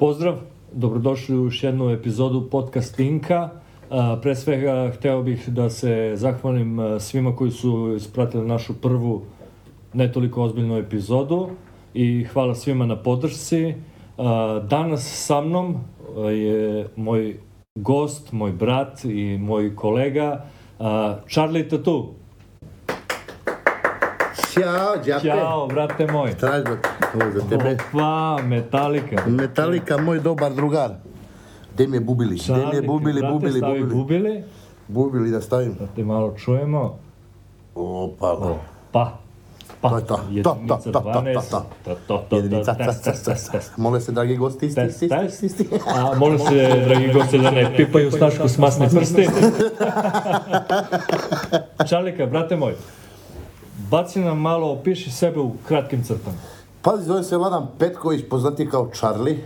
Pozdrav, dobrodošli u još jednu epizodu podcast Linka. A, Pre svega hteo bih da se zahvalim svima koji su ispratili našu prvu ne toliko ozbiljnu epizodu i hvala svima na podršci. Danas sa mnom je moj gost, moj brat i moj kolega Charlie Tatu. Ćao, džape. Ćao, brate moj. Tražno, ovo za tebe. Opa, Metallica. Metalika, moj dobar drugar. Gde mi je bubili? Gde mi je bubili, brate, bubili, stavi bubili? bubili. Bubili da stavim. Da te malo čujemo. Opa, O, pa. To je to. To, to, to, to, 12. to. To, to, Jedinica. Mole se, dragi gosti, isti, isti, isti, isti. A molim se, dragi gosti, da ne pipaju snašku s masne prsti. Čalika, brate moj, baci nam malo, opiši sebe u kratkim crtama. Pazi, zovem se Vladan Petković, poznati kao Charlie.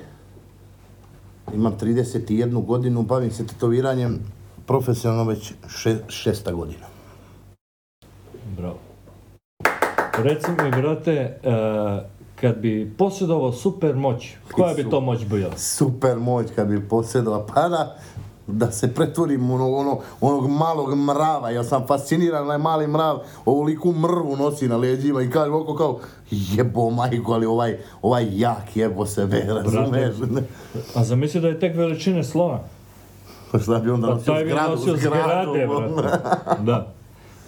Imam 31 godinu, bavim se tetoviranjem profesionalno već še, šesta godina. Bravo. Reci mi, brate, e, kad bi posjedovao super moć, koja bi to moć bila? super moć kad bi posjedova, pa da, da se pretvorim u ono, ono, onog malog mrava, ja sam fasciniran, onaj mali mrav, ovoliku mrvu nosi na leđima i kaže oko kao, jebo majko, ali ovaj, ovaj jak jebo sebe, razumeš? A zamisli da je tek veličine slona. Pa šta bi onda Pa nosio zgradu, nosio zgradu, zgrade, brate. Da,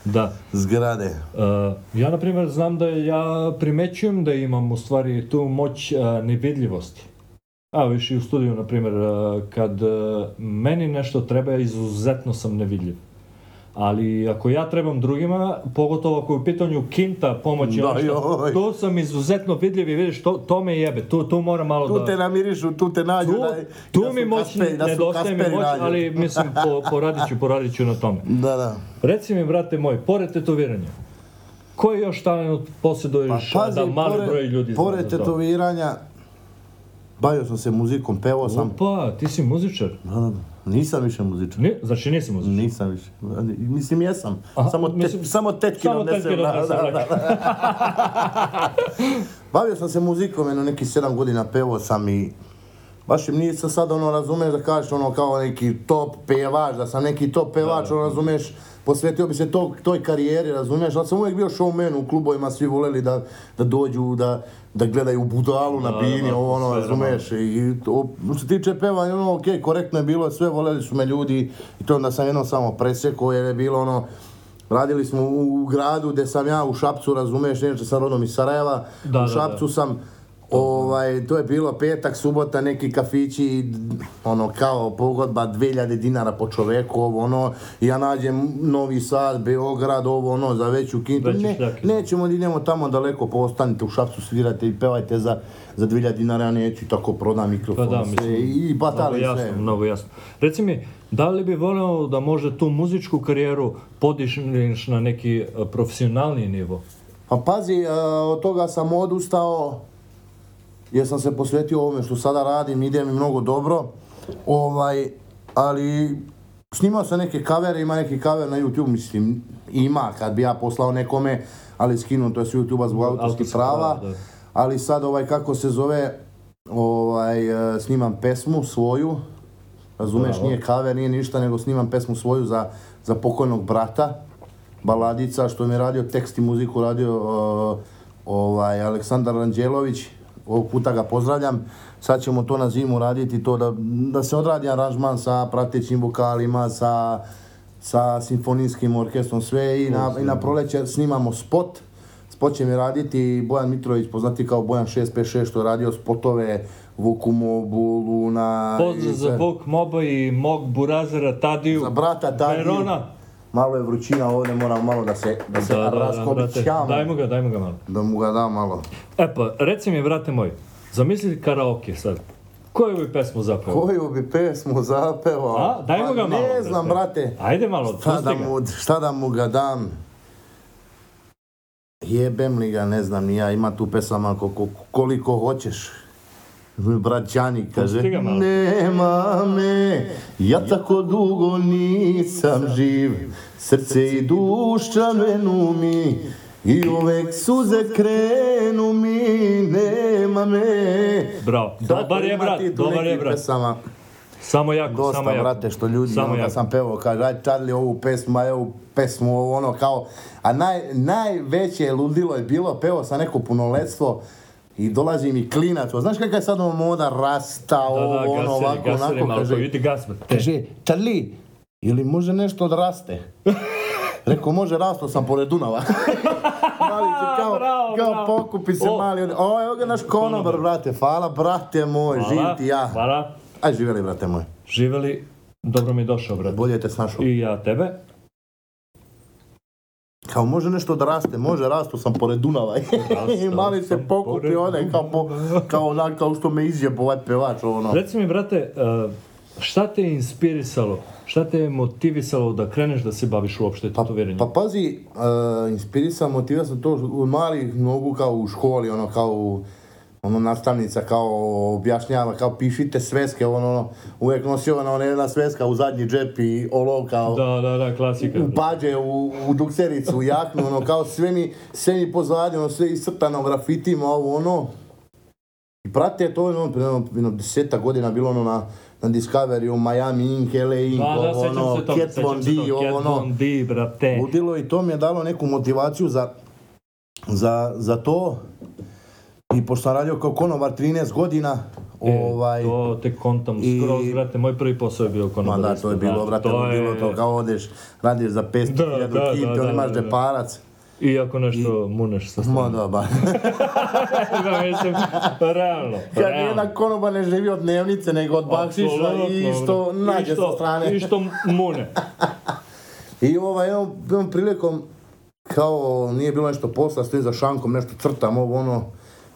da. Zgrade. Uh, ja, na primjer, znam da ja primećujem da imam u stvari tu moć uh, nevidljivosti. A, viš i u studiju, na primjer, uh, kad uh, meni nešto treba, izuzetno sam nevidljiv. Ali ako ja trebam drugima, pogotovo ako je u pitanju kinta, pomoći, Da, ono tu sam izuzetno vidljiv i vidiš, to, to me jebe, tu, tu moram malo Tu da... te namirišu, tu te nađu. Tu, da, tu da mi moć da nedostaje mi moć, nađu. ali mislim, po, poradit ću, poradit ću na tome. Da, da. Reci mi, brate moj, pored tetoviranja, koji još talent posjeduješ Pa pazi, da mali pored, broj ljudi pored tetoviranja, bavio sam se muzikom, pevao sam. Opa, ti si muzičar? Da, da, nisam više muzičar. Ni, znači nisi muzičar? Nisam više. Mislim, jesam. Aha, samo, te, mislim, samo tetki Samo odnesem, tetke da, da, da. Bavio sam se muzikom, jedno neki sedam godina pevao sam i baš im nisam sad ono razumeš da kažeš ono kao neki top pevač, da sam neki top pevač, ono razumeš, posvetio bi se to, toj karijeri, razumeš, ali sam uvijek bio showman u klubovima, svi voleli da, da dođu, da, da gledaju budalu na Da, bini, da, ovo ono, sve razumeš, i to, što se tiče pevanja, ono, okej, korektno je bilo, sve voleli su me ljudi, i to onda sam jednom samo presjekao, jer je bilo ono, Radili smo u, gradu gdje sam ja u Šapcu, razumiješ, inače sam rodom iz Sarajeva, Da, u da, Šapcu sam, ovaj, to je bilo petak, subota, neki kafići, ono, kao pogodba 2000 dinara po čoveku, ovo, ono, i ja nađem Novi Sad, Beograd, ovo, ono, za veću kintu, Veći ne, nećemo, idemo tamo daleko, postanite u Šapcu, svirate i pevajte za, za 2000 dinara, ja neću, tako prodam mikrofon, Pa da, sve, mislim, i Mnogo batali jasno, sve. mnogo jasno. Reci mi, da li bi voleo da može tu muzičku karijeru podižeš na neki e, profesionalni nivo? Pa pazi, e, od toga sam odustao, jer sam se posvetio ovome što sada radim, ide mi mnogo dobro, ovaj, ali snimao sam neke kavere, ima neki kaver na YouTube, mislim, ima, kad bi ja poslao nekome, ali skinuto je s YouTube-a zbog autorskih prava, da. ali sad ovaj, kako se zove, ovaj, e, snimam pesmu svoju, razumeš, Bravo. nije kaver, nije ništa, nego snimam pesmu svoju za, za pokojnog brata, baladica, što mi je radio tekst i muziku, radio uh, ovaj, Aleksandar Ranđelović, ovog puta ga pozdravljam, sad ćemo to na zimu raditi, to da, da se odradi aranžman sa pratećim vokalima, sa, sa simfonijskim orkestrom, sve i na, i na proleće snimamo spot, spot će mi raditi Bojan Mitrović, poznati kao Bojan 656, što je radio spotove Vuku Mobu, Luna... Pozdrav za. Vuk Moba i mog burazera Tadiju. Za brata Tadiju. Verona. Malo je vrućina ovdje, moram malo da se, da se Da, da, da, brate, raskobićam. dajmo ga, dajmo ga malo. Da mu ga dam malo. E pa, reci mi, brate moj, zamisli karaoke sad. Koju bi pesmu zapeo? Koju bi pesmu zapevao? A, dajmo ga Pa malo, Ne znam, brate. Ajde malo, Šta da, mu, šta da mu ga dam? Jebem li ga, ne znam ni ja, ima tu pesama koliko, koliko hoćeš. Brat Đani kaže, nema me, ja tako dugo nisam živ, srce i duša me numi, I uvek suze krenu mi, nema me. Bravo. Dobar je, brat, dobar je, brat. pesama. Samo jako, Dosta, samo jako. brate, što ljudi, Samo ono, jako. sam pevao, kaže, aj Charlie ovu pesmu, aj ovu pesmu, ovo ono, kao, a naj, najveće ludilo je bilo, pevao sam neko punoletstvo, i dolazi mi klinac, o, znaš kakva je sad moda, rasta, Da, ovo, da, ono, gaseri, ovako, gaseri onako, kaže, idi gas, brate. kaže, Charlie, ili može nešto odraste? Rekao, može, rastao sam pored Dunava. mali se kao, bravo, kao bravo. pokupi se O. mali, o, evo ga naš konobar, brate, hvala, brate moj, Hvala, ti ja. Hvala. Aj, živjeli, brate moj. Živeli, dobro mi je došao, brate. Bolje te snašao. I ja tebe. Kao može nešto da raste, može rastu sam pored Dunava. I mali se pokupi onaj kao, po, kao, onak, kao što me izjebo ovaj pevač ono. Reci mi, brate, uh, šta te je inspirisalo, šta te je motivisalo da kreneš da se baviš uopšte tetoviranjem? Pa pazi, uh, inspirisan, motiviran sam to u malih nogu kao u školi, ono kao ono nastavnica kao objašnjava, kao pišite sveske, ono, ono uvijek nosio ona, ona jedna sveska u zadnji džep i olovka, Da, da, da, klasika. u pađe, u, u duksericu, u jaknu, ono, kao sve mi, sve mi pozadnje, ono, sve iscrtano grafitima, ovo, ono. I brate, to ono, jedno, deseta godina bilo ono na, na Discovery, u Miami Ink, LA Ink, Da, da, ovo, ono, Cat Von D, ovo, Cat ono. D, brate. Ludilo i to mi je dalo neku motivaciju za, za, za to. I pošto sam radio kao konobar 13 godina, E, ovaj... To te kontam i- skroz, brate, moj prvi posao je bio Ma konobar. da, isto, to je bilo, brate, to bilo je- to kao odeš, radiš za 500 Da, da, kinti, da, on da, imaš da, da. deparac. Iako nešto muneš sa Ma strane. da, ba. da, mislim, realno, Kad realno. nijedan konobar ne živi od dnevnice, nego od bakšiša i što nađe I sa strane. I što mune. I ovaj, evo, jednom prilikom, kao nije bilo nešto posla, stojim za šankom, nešto crtam, ovo ono,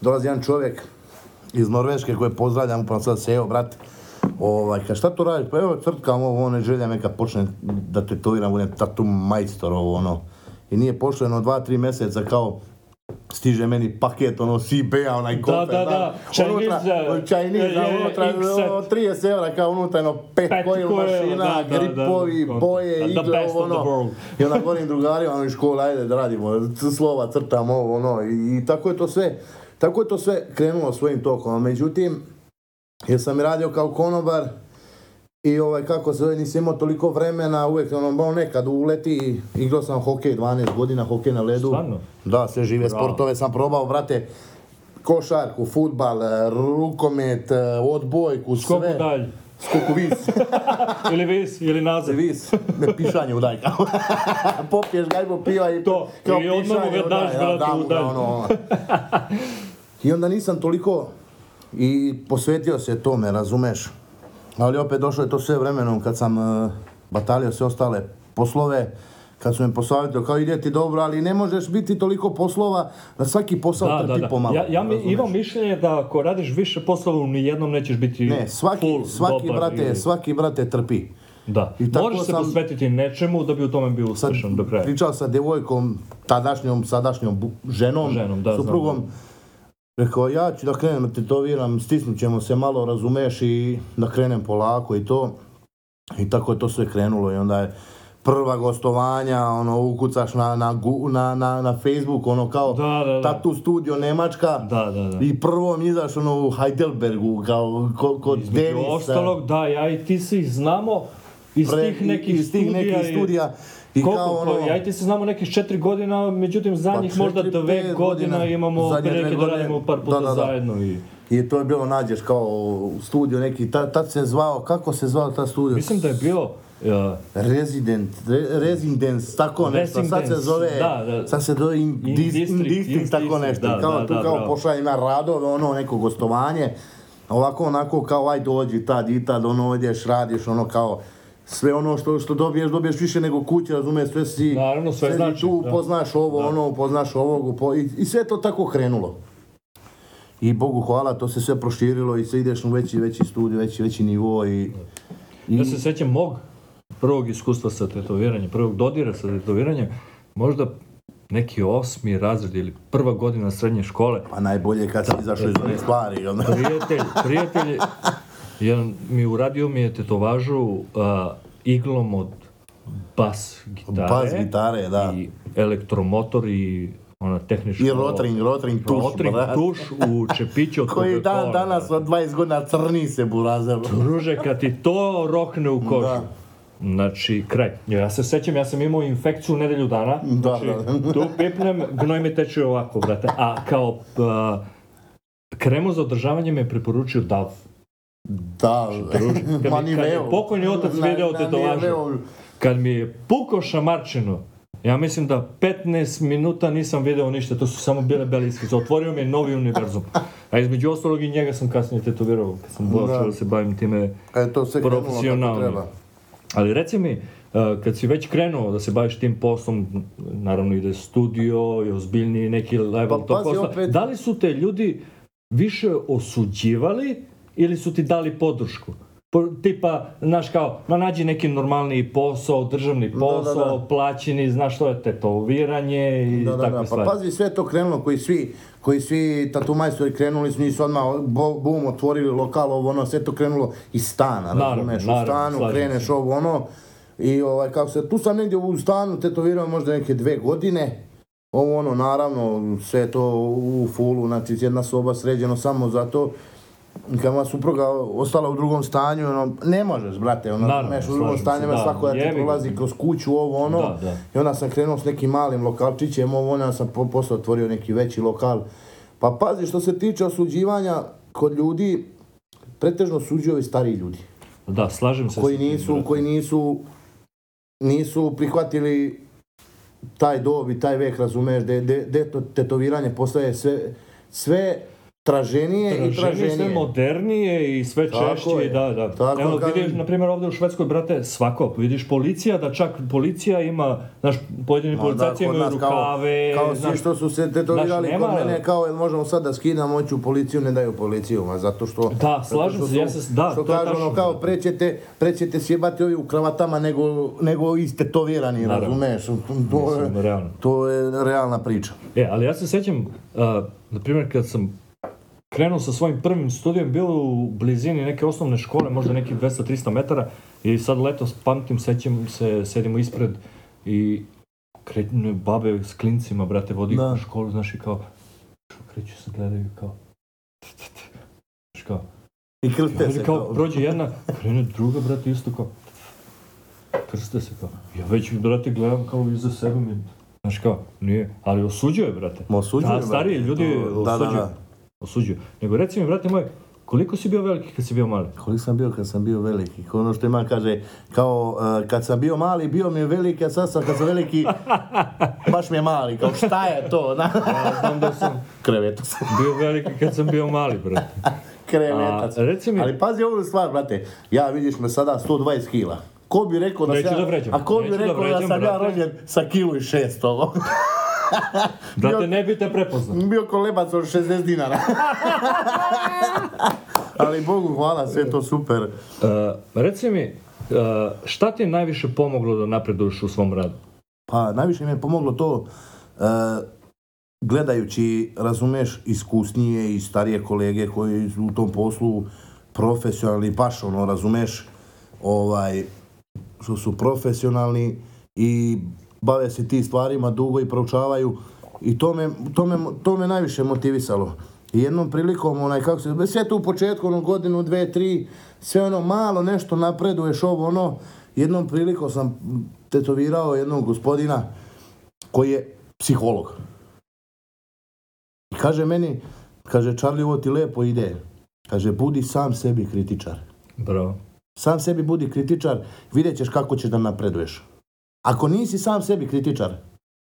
dolazi jedan čovjek iz Norveške koje pozdravljam, upravo sad se, evo, brate, ovaj, ka šta to radiš? Pa evo, crtkam ovo, ono, želja neka počne da tetoviram, budem tatu majstor, ovo, ono. I nije pošlo jedno dva, tri mjeseca, kao, stiže meni paket, ono, CB-a, onaj kofer, da, da. unutra, Chinese, Chinese, je, je, unutra, ono, 30 evra, kao unutra, jedno, pet Pet coil mašina, da, da, da, gripovi, da. boje, The igle, ovo, ono. I onda govorim drugarima, ono iz škola, ajde da radimo, slova, crtamo ovo, ono, i, i tako je to sve, tako je to sve krenulo svojim tokom, međutim, jer sam radio kao konobar, i ovaj, kako se nisam imao toliko vremena, uvijek ono, malo nekad uleti, igrao sam hokej 12 godina, hokej na ledu. Stvarno? Da, sve žive Bravo. sportove sam probao, brate, košarku, futbal, rukomet, odbojku, sve. Skoku dalje. Skoku vis. Ili vis, ili nazad. vis, ne pišanje udaj kao. Popiješ gajbo piva i To, i odmah mu ga daš, ja, brate, ga, udaj. ono. I onda nisam toliko i posvetio se tome, razumeš. Ali opet došlo je to sve vremenom kad sam uh, batalio sve ostale poslove, kad su me posavjetili kao ide ti dobro, ali ne možeš biti toliko poslova da svaki posao Da, trpi da, da. pomalo. Ja, ja mi imam mišljenje da ako radiš više poslova u nijednom nećeš biti Ne, svaki, full, svaki, dobar brate, i- svaki brate trpi. Da. I tako Moraš se sam- posvetiti nečemu da bi u tome bio Sad uspešan do kraja. pričao sa djevojkom, tadašnjom, sadašnjom bu- ženom, Ženom, da, suprugom. znam. Rekao, ja ću da krenem da tetoviram, stisnut ćemo se malo, razumeš, i da krenem polako i to. I tako je to sve krenulo i onda je prva gostovanja, ono, ukucaš na, na, na, na, na Facebook, ono, kao Da, da, da. Tatu Studio Njemačka. Da, da, da. I prvo mi izaš ono u Heidelbergu, kao ko, kod Između Denisa. ostalog, da, ja i ti se znamo iz pre- tih nekih iz tih studija. nekih studija. I Koliko? kao ono, Pa ja i ti se znamo nekih četiri godina, međutim zadnjih Pa možda četiri, dve pet godina godina. imamo dve prilike da radimo par puta Da, da, da. zajedno i... I to je bilo, nađeš kao studio neki, tad, tad se zvao, kako se zvao ta studio? Mislim da je bilo... uh, Resident, re, Residence, tako nešto, sad se zove, da, da. sad se zove in, In dis- in District, district, tako District, nešto, da, kao da, tu da, kao pošalje na radove, ono neko gostovanje, ovako onako kao aj dođi tad i tad, ono ideš, radiš, ono kao, sve ono što, što dobiješ, dobiješ više nego kuće, razumiješ, sve si, Naravno, sve si znači, tu, da. upoznaš ovo, ono, upoznaš ovog, upo, i, i sve to tako krenulo. I Bogu hvala, to se sve proširilo i sve ideš u veći, veći studij, veći, veći nivo i... i Ja se sjećam mog prvog iskustva sa tetoviranjem, prvog dodira sa tetoviranjem, možda neki osmi razred ili prva godina srednje škole. Pa najbolje kad si izašao iz one stvari. Prijatelj, prijatelj, jedan mi uradio mi je tetovažu uh, iglom od bas gitare. Bas gitare, da. I elektromotor i ona tehnička... I rotring, rotring tuš, Rotring brat. tuš u čepiću od Koji dan danas od 20 godina crni se burazer. Druže, kad ti to rokne u kožu. Da. Znači, kraj. Ja se sećam, ja sam imao infekciju nedelju dana. Da, znači, da. tu pipnem, gnoj mi teče ovako, brate. A kao a, kremu za održavanje me je preporučio Dav. Da, Kad, ma ni veo. pokojni otac video na- tetovažu, kad mi je pukao šamarčinu, ja mislim da 15 minuta nisam video ništa, to su samo bile bele iskice. Otvorio mi je novi univerzum. A između ostalog i njega sam kasnije tetovirao, kad sam počeo Da. da se bavim time E, to kako profesionalno. treba. Ali reci mi, uh, kad si već krenuo da se baviš tim poslom, naravno ide studio i ozbiljniji neki level Pa tog posla, opet- da li su te ljudi više osuđivali ili su ti dali podršku? Po, tipa, znaš kao, ma nađi neki normalni posao, državni da, posao, da. plaćeni, znaš što je tetoviranje i Da, da, takve da, pa stvari. pazi, sve to krenulo, koji svi, koji svi tatu majstori krenuli su, nisu odmah bum, otvorili lokal, ovo ono, sve to krenulo iz stana, razumeš, u stanu kreneš se. ovo ono, i ovaj, kako se, tu sam negdje u stanu tetovirao možda neke dve godine, ovo ono, naravno, sve to u fulu, znači jedna soba sređeno samo zato, kad moja supruga ostala u drugom stanju, ono, ne možeš, brate, ono, Naravno, razumeš, u drugom stanju, da, svako da ti prolazi kroz kuću, ovo ono, Da, da. i onda sam krenuo s nekim malim lokalčićem, ovo onda sam po, posle otvorio neki veći lokal. Pa pazi, što se tiče osuđivanja kod ljudi, pretežno osuđuju ovi stariji ljudi. Da, slažem se. Koji tim, nisu, brate. koji nisu, nisu prihvatili taj dob i taj vek, razumeš, da de, tetoviranje postaje sve, sve traženije i Traženije, sve traženije. modernije i sve Tako češće, je. da, da. Tako Evo, kažem. vidiš, na primjer, ovdje u Švedskoj, brate, svako, vidiš policija, da čak policija ima, znaš, pojedini policajci da, kod imaju kao- rukave, Kao svi znaš, što su se tetovirali znaš, nema- kod mene, kao jel možemo sad da skidamo, hoću u policiju, ne daju policiju, ma zato što... Da, slažem se, ja se- da, Što to kažu ono tačno. kao, prećete, prećete sjebati ovi u kravatama nego, nego istetovirani, Naravno. razumeš? To, to, Mislim, je, realno. to je realna priča. E, ali ja se sjećam, uh, na primjer, kad sam krenuo sa svojim prvim studijom, bilo u blizini neke osnovne škole, možda nekih 200-300 metara, i sad letos pamtim, sećam se, sedimo ispred i kretnu babe s klincima, brate, vodi Da. u školu, znaš, i kao, kreću se, gledaju kao, znaš, kao, I krste se kao, kao. prođe jedna, krene druga, brate, isto kao, krste se kao. Ja već, brate, gledam kao iza sebe mi, znaš kao, nije, ali osuđuje, brate. Ma osuđuju, Da, stariji ljudi to- da, da, osuđuju. da. Osuđuju. Nego reci mi, brate moj, koliko si bio veliki kad si bio mali? Koliko sam bio kad sam bio veliki? Ono što ima kaže, kao uh, kad sam bio mali, bio mi je veliki, a sad sam kad sam veliki, baš mi je mali. Kao šta je to? Na? Ja znam da sam Krevetac. bio veliki kad sam bio mali, brate. Krevetac. A, reci mi- Ali pazi ovu stvar, brate. Ja vidiš me sada 120 kila. Ko bi rekao da Neću sam da ja, vređam, a ko bi da rekao da, vređam, sam ja brate. rođen sa kilu i 600? Brate, ne bi te prepoznao. Bio kolebac od 60 dinara. Ali Bogu hvala, sve to super. Uh, reci mi, uh, šta ti je najviše pomoglo da napreduješ u svom radu? Pa najviše mi je pomoglo to e, gledajući, razumeš, iskusnije i starije kolege koji su u tom poslu profesionalni, baš ono, razumeš, ovaj, što su profesionalni i bave se ti stvarima dugo i proučavaju i to me, to me, to me najviše motivisalo. I jednom prilikom, onaj, kako se, sve to u početku, ono, godinu, dve, tri, sve ono, malo nešto napreduješ, ovo, ono, jednom prilikom sam tetovirao jednog gospodina koji je psiholog. I kaže meni, kaže, Charlie, ovo ti lepo ide. Kaže, budi sam sebi kritičar. Bravo. Sam sebi budi kritičar, vidjet ćeš kako ćeš da napreduješ. Ako nisi sam sebi kritičar,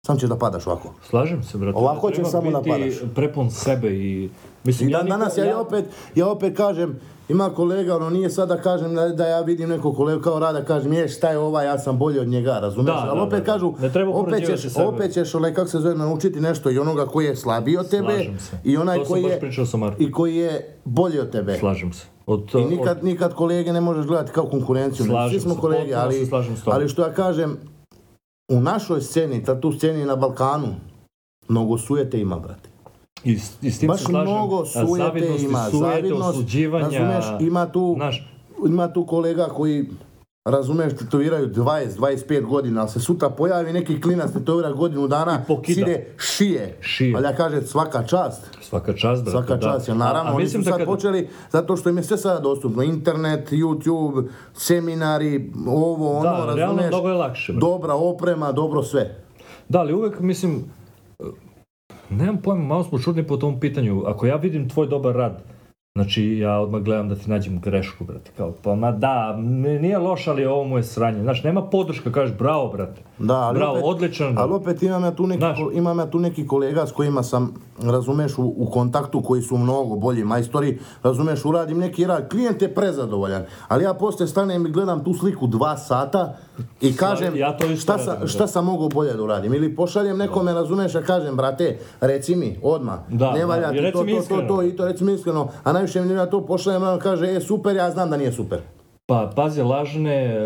sam ćeš da padaš ovako. Slažem se, brate. Ovako Treba će samo biti napadaš. prepun sebe i... Mislim, I dan nikad- danas ja, ja opet, ja opet kažem, ima kolega, ono nije sada kažem da, da ja vidim nekog kolegu kao rada, kažem je šta je ovaj, ja sam bolji od njega, razumiješ? Da, Ali da, opet da, da. kažu, Ne treba opet ćeš, sebe. opet ćeš, onaj, kako se zove, naučiti nešto i onoga koji je slabiji od tebe Slažem se. i onaj To koji je, i koji je bolji od tebe. Slažem se. Od, I nikad, nikad kolege ne možeš gledati kao konkurenciju, Slažem svi smo kolege, ali, ali što ja kažem, u našoj sceni, ta tu sceni na Balkanu, mnogo sujete ima, brate. I, i s tim Baš se slažem. mnogo sujete ima, zavidnost, osuđivanja. razumeš, ima tu, Znaš, ima tu kolega koji razumiješ, tetoviraju 20-25 godina, ali se sutra pojavi neki klinac tetovira godinu dana, side šije. Šije. Ali ja kažem svaka čast. Svaka čast, brate. Svaka da. čast, jer naravno A- a oni su da sad kad- počeli, zato što im je sve sada dostupno, internet, YouTube, seminari, ovo, ono, Da, realno razumiješ, mnogo je lakše, brate. dobra oprema, dobro sve. Da, ali uvek mislim, nemam pojma, malo smo čudni po tom pitanju. Ako ja vidim tvoj dobar rad, znači ja odmah gledam da ti nađem grešku, brate. Kao, pa ma da, nije loš, ali ovo mu je sranje. Znaš, nema podrška, kažeš bravo, brate. Da, ali bravo, opet, odličan. Ali opet imam ja tu neki, Znaš. imam ja tu neki kolega s kojima sam, razumeš, u, u kontaktu koji su mnogo bolji majstori, razumeš, uradim neki rad, klijent je prezadovoljan, ali ja poslije stanem i gledam tu sliku dva sata i kažem ja to šta, sa, radim, da. šta sam mogao bolje da uradim, ili pošaljem nekome, razumeš, a kažem, brate, reci mi, odmah, Da, ne da, valja ti to, to, to, to, i to, reci mi iskreno, a najviše mi ja to pošaljem, kaže, e, super, ja znam da nije super. Pa, pazi, lažne,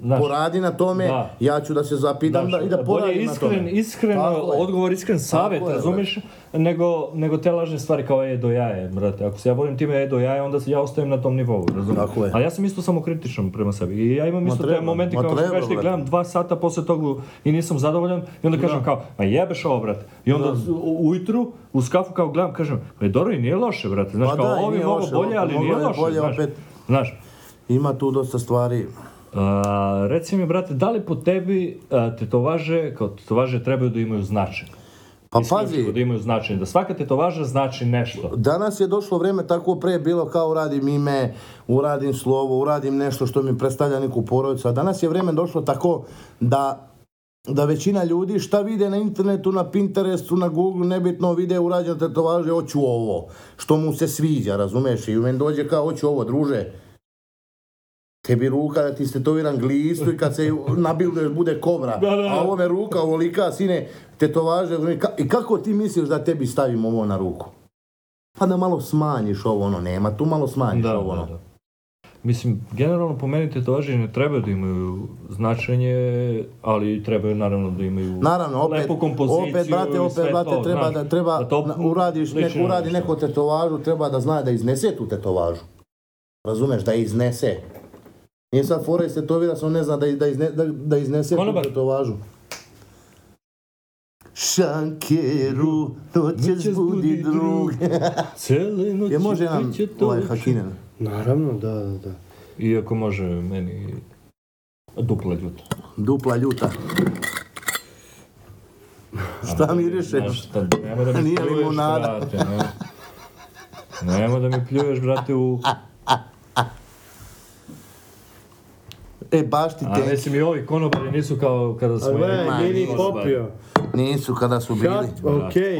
znaš, Poradi na tome, Da. ja ću da se zapitam Znaš, da, i da poradim na iskren, tome. iskren Tako je. odgovor, iskren savjet, je, razumiješ, nego, nego te lažne stvari kao e do jaje, brate. Ako se ja volim time e do jaje, onda se ja ostajem na tom nivou, razumiješ? Tako je. Ali ja sam isto samokritičan prema sebi. I ja imam Ma isto te treba, momenti ma kao što treba, kažeš ti brate. gledam dva sata posle toga i nisam zadovoljan i onda kažem kao, ma jebeš ovo, brate. I onda u- ujutru uz kafu kao gledam, kažem, pa je dobro i nije loše, brate. Znaš, Pa kao da, ovi mogu bolje, ali nije je loše. Znaš, Ima tu dosta stvari. A, reci mi, brate, da li po tebi a, tetovaže, kao tetovaže trebaju da imaju značaj? Pa pazi, da imaju značaj, da svaka tetovaža znači nešto. danas je došlo vrijeme tako pre bilo kao uradim ime, uradim slovo, uradim nešto što mi predstavlja neku porodicu, a danas je vrijeme došlo tako da da većina ljudi šta vide na internetu, na Pinterestu, na Google, nebitno vide urađeno tetovaže, hoću ovo, što mu se sviđa, razumeš, i u meni dođe kao hoću ovo, druže, tebi ruka da ti stetoviram glistu i kad se nabilduješ bude kobra, Da, da, da. a ovo me ruka ovolika, sine, tetovaže, i kako ti misliš da tebi stavim ovo na ruku? Pa da malo smanjiš ovo ono, nema tu malo smanjiš Da, ovo da, ono. da. Mislim, generalno po meni tetovaže ne trebaju da imaju značenje, ali trebaju naravno da imaju Naravno, opet, lepu kompoziciju opet, brate, opet, brate, to, treba znaš, da, treba, da to uradiš, neko na uradi neku tetovažu, treba da zna da iznese tu tetovažu. Razumeš, da iznese. Nije sad fora iz tetovira, samo ne zna da, da, izne, da, da iznese Konobar. tu tetovažu. Šankeru, noćas Noćas budi drug. Cele noći Je može nam to ovaj. Hakinen? Naravno, da, da, da. Iako može meni dupla ljuta. Dupla ljuta. Šta miriše? Znaš, šta, nemoj da mi Nije limunada. brate, da mi pljuješ, brate, u... E, baš ti A te. mislim i ovi konobari nisu kao kada smo... A gledaj, imali nije ni konobari. popio. Nisu kada su bili. Okej.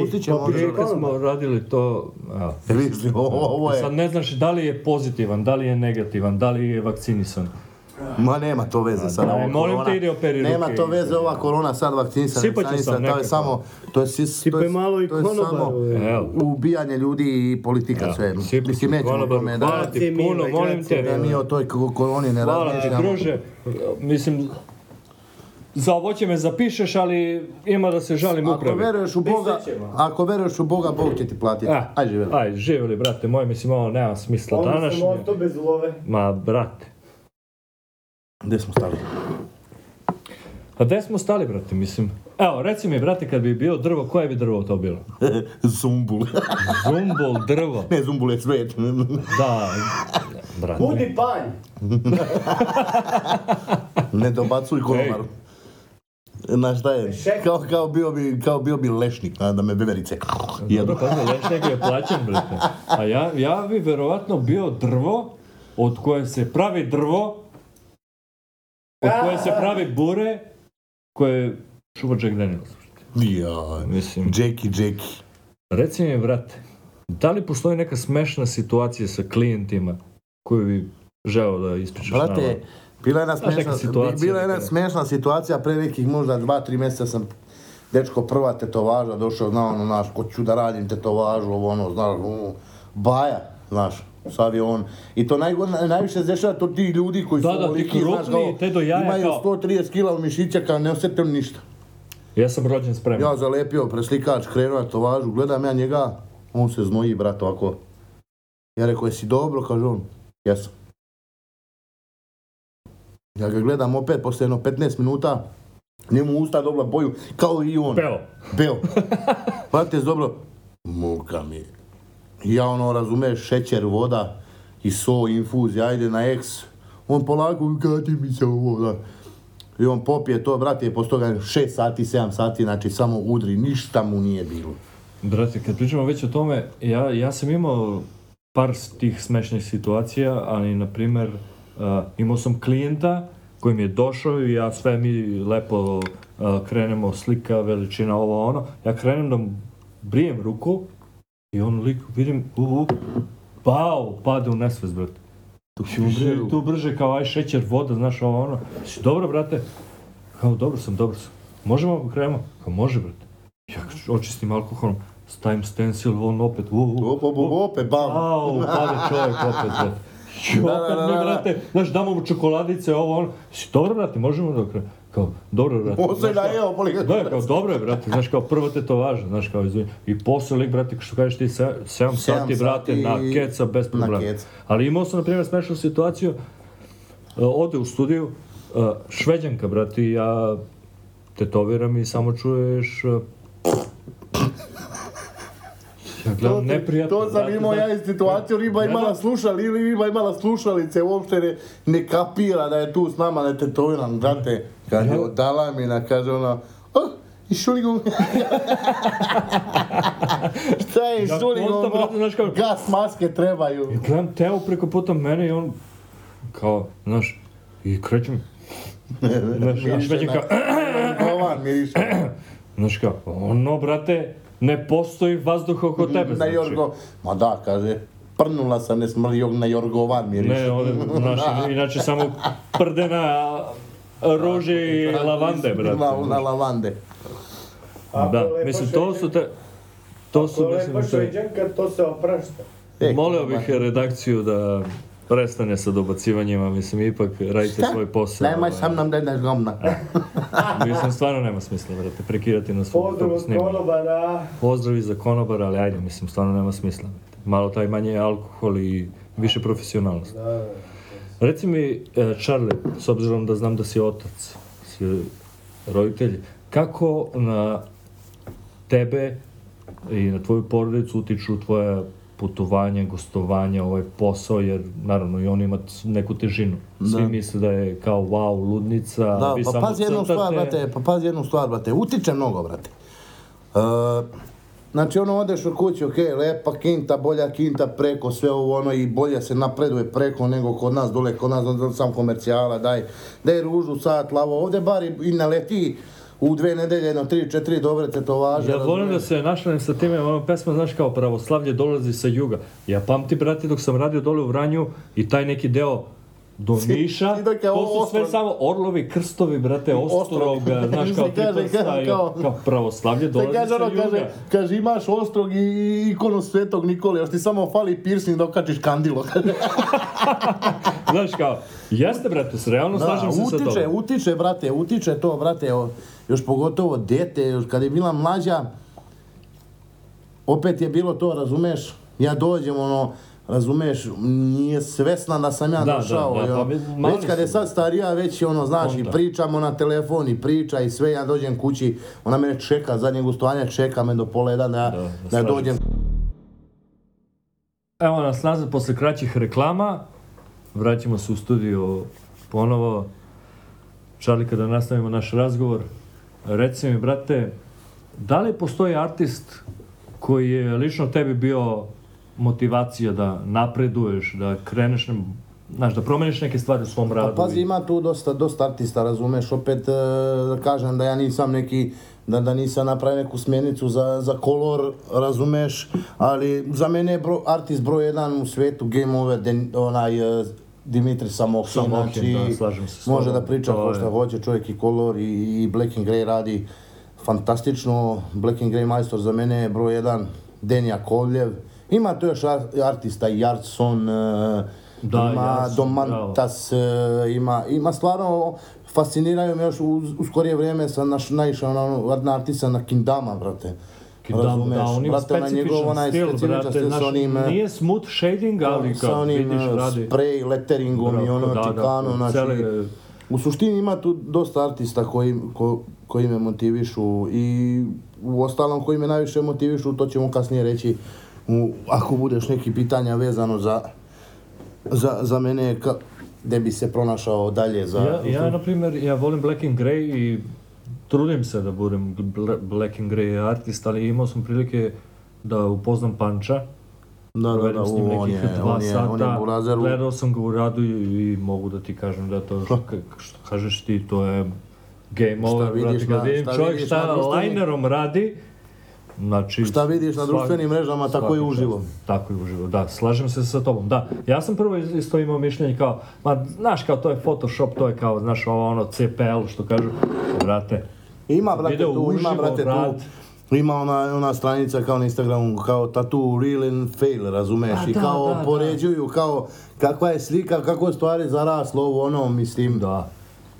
Je Kad smo radili to... A, li, ovo, ovo Sad je, ne znaš da li je pozitivan, da li je negativan, da li je vakcinisan. Ma nema to veze sad daj, ovo molim korona. te, idi operi Nema ruke to veze ova korona sad vakcinisan, Sipat sam to je samo, to je, sis, Sipaj to je, malo i to je konobar, samo ove. Evo. ubijanje ljudi i politika sve. Sipi Mislim, nećemo o konobaru, tome da, hvala ti Grazie puno, molim grazie te. da mi o toj ko- koroni ne Hvala ti, razmišljamo. druže. Mislim, za ovo će me zapišeš, ali ima da se žalim Ako upravi. veruješ u Boga, ako veruješ u Boga, Bog će ti platiti. Ah, Ajde, živjeli. Aj, živjeli, brate moj, mislim, ovo nema smisla sam današnje. ostao bez love. Ma, brate. Gdje smo stali? A gde smo stali, brate, mislim? Evo, reci mi, brate, kad bi bio drvo, koje bi drvo to bilo? Zumbul. Zumbol drvo. ne, Zumbul je cvet. Da, brate. Budi panj! ne dobacuj konobaru. Znaš šta je? Šek. Kao, kao, bio bi, kao bio bi lešnik, da da me beverice jedu. Dobro, pazi, lešnik je plaćen, brate. A ja, ja bi verovatno bio drvo od koje se pravi drvo, od koje se pravi bure, koje šupa Jack Daniels. Ja, Mislim, Jackie, Jackie. reci mi, brate, da li postoji neka smešna situacija sa klijentima koju bi želeo da ispričaš nama? Brate, bila je jedna smešna, situacija bila je jedna smešna situacija, pre nekih možda dva, tri mjeseca sam dečko prva tetovaža, došao, zna ono, znaš, ko ću da radim tetovažu, ovo ono, znaš, ono, baja, znaš, sad je on, i to najgod, najviše se dešava to ti ljudi koji su Da, da, ti ovoliki, znaš, kao, te do jaja imaju kao- 130 kila mišića, kao ne osjete oni ništa. Ja sam rođen spreman. Ja zalepio preslikač, krenuo na tovažu, gledam ja njega, on se znoji, brat, ovako. Ja rekao, jesi dobro, kaže on, jesam. Ja ga gledam opet, posle jedno 15 minuta, njemu usta dobila boju, kao i on. Peo. Beo. Brate, dobro, muka mi. I Ja ono, razumeš, šećer, voda i so, infuzija, ajde na eks. On polako, gadi mi se ovo, da. I on popije to, brate, i posle toga 6 sati, 7 sati, znači samo udri, ništa mu nije bilo. Brate, kad pričamo već o tome, ja, ja sam imao par tih smešnih situacija, ali, na primer, uh, imao sam klijenta koji mi je došao i ja sve mi lepo uh, krenemo, slika, veličina, ovo ono. Ja krenem da brijem ruku i on lik, vidim, u, u, pao, pade u nesvest, brate. Tu ruku. tu brže kao aj šećer, voda, znaš ovo ono. Si dobro, brate? Kao, dobro sam, dobro sam. Možemo ako krenemo? Kao, može, brate. Ja očistim alkoholom, stavim stencil, on opet, u, u, op, op, opet, bam. Au, pade čovjek opet, brate. I Da, opet da, da, mi, da. brate, znaš, damo mu čokoladice, ovo, ono. Si dobro, brate, možemo da krenemo? Kao, dobro, brate. Znaš, kao- najeo, boli ga. da, kao dobro je, brate, znaš, kao prvo te to važno, znaš, kao izvini. I posle lik, brate, što kažeš ti, 7 Sedam sati, brate, sati na keca, bez na problema. keca. Ali imao sam, na primjer, smešnu situaciju, uh, ode u studiju, uh, šveđanka, brate, i ja tetoviram i samo čuješ... Uh, ja gledam, neprijatno, To sam imao ja i situaciju, riba Ne imala slušali, ili riba imala slušalice, uopšte ne, ne kapira da je tu s nama, je tetoviran, brate. Kaže, Ja- dala mi na, kaže ona, oh, i šuligom. Šta je Ja šuligom? brate, znaš kao- Gas maske trebaju. I gledam Teo preko puta mene i on, kao, znaš, i krećem, znaš, a Miriše šveđanka, na- Govan miriše. znaš kao, ono, brate, ne postoji vazduh oko tebe, Na znači. Jorgo, ma da, kaže, prnula sam, ne smrljog na Jorgovan miriše. Ne, ovdje, znaš, inače samo prdena rože i lavande, brate. Na, na lavande. Ako Da, mislim, to su te, to su, mislim, te, to se oprašta. E, molio bih redakciju da prestane sa dobacivanjima, mislim, ipak radite svoj posao. Nemoj ovaj. sa mnom da ideš gomna. Mislim, stvarno nema smisla, brate, prekidati na svom Pozdrav od konobara. Pozdravi za konobara, ali ajde, mislim, stvarno nema smisla. Malo taj manje alkohol i više profesionalnost. Da, da. Reci mi, e, Charlie, s obzirom da znam da si otac, si roditelj, kako na tebe i na tvoju porodicu utiču tvoja putovanja, gostovanja, ovaj posao, jer naravno i on ima neku težinu. Svi Da. misle da je kao wow, ludnica, Da, vi pa samo pazi jednu crtate. stvar, brate, pa pazi jednu stvar, brate, utiče mnogo, brate. E, znači, ono, odeš u kući, okej, lepa kinta, bolja kinta preko, sve ovo, ono, i bolje se napreduje preko nego kod nas, dole, kod nas, dole, sam komercijala, daj, daj ružu, sat, lavo, ovdje bar i, i naleti u dve nedelje, jedno, tri, četiri dobre tetovaže. Ja volim da se našalim sa time, ono pesma, znaš, kao pravoslavlje dolazi sa juga. Ja pamtim, brate, dok sam radio dole u Vranju i taj neki deo do Niša, to su sve samo orlovi, krstovi, brate, Ostrog. znaš, kao kaže, kaže, kao- kao pravoslavlje dolazi kaže ono, kaže, kaže imaš ostrog i ikonu svetog Nikole, još ti samo fali piercing da okačiš kandilo. Znaš, kao, jeste, brate, s- realno slažem se sa utiče, tobom. utiče, brate, utiče to, brate, o, još pogotovo dete, još kad je bila mlađa, opet je bilo to, razumeš, ja dođem, ono, razumeš, nije svesna da sam ja Da, da, došao. da, i pa već kad je sad starija, već je ono, znaš, i Onda. pričamo na telefon i priča i sve, ja dođem kući, ona mene čeka, zadnjeg gostovanja čeka me do pola jedan da, Da, da, da, dođem. Evo nas nazad posle kraćih reklama. Vraćamo se u studio ponovo. Charlie, kada nastavimo naš razgovor, reci mi, brate, da li postoji artist koji je lično tebi bio motivacija da napreduješ, da kreneš, na- znaš, da promeniš neke stvari u svom radu? Pa pazi, i- ima tu dosta, dosta artista, razumeš, opet e, da kažem da ja nisam neki, da, da nisam napravio neku smjernicu za, za kolor, razumeš, ali za mene je bro, artist broj jedan u svetu, Game Over, den, onaj e, Dimitri Samohin, znači, da, slažem se može da priča ko šta hoće, čovjek i kolor i, i Black and Grey radi fantastično, Black and Grey majstor za mene je broj jedan, Denija Kovljev, ima tu još ar- artista, Jartson, e, Da, ima Jartson, Domantas, e, ima, ima stvarno, fasciniraju me još u, u skorije vrijeme sam naš, naišao na, ono- artista na Kindama, brate. Razumeš, da, on ima brate, onaj njegov onaj stil, brate, stil sa znaš, onim, e, nije smooth shading, ali sa onim vidiš, radi... spray letteringom i ono da, čikano, da, znači, cele U suštini ima tu dosta artista koji, ko, koji me motivišu i u ostalom koji me najviše motivišu, to ćemo kasnije reći ako budeš neki pitanja vezano za, za, za mene, ka, gde bi se pronašao dalje za... Ja, ja, na primjer, ja volim Black and Grey i trudim se da budem bl- Black and Grey artist, ali imao sam prilike da upoznam Panča. da, da, da, provedem s njim on je, dva on je, sata, on je Burazeru. gledao sam ga u radu i, i mogu da ti kažem da to što, što kažeš ti, to je game Šta over, vidiš brate, kad vidim šta čovjek šta društvenim- linerom radi, znači... Šta vidiš na društvenim mrežama, tako i uživo. Tako i uživo, da, slažem se sa tobom, da. Ja sam prvo isto imao mišljenje kao, ma, znaš, kao to je Photoshop, to je kao, znaš, ovo ono CPL, što kažu, brate, Ima, brate, tu, ima, uživo, brate, rad. tu. Ima ona, ona stranica kao na Instagramu, kao tattoo real and fail, razumeš? A, I da, kao da, da. poređuju, kao kakva je slika, kako je stvari zaraslo, ovo ono, mislim. da.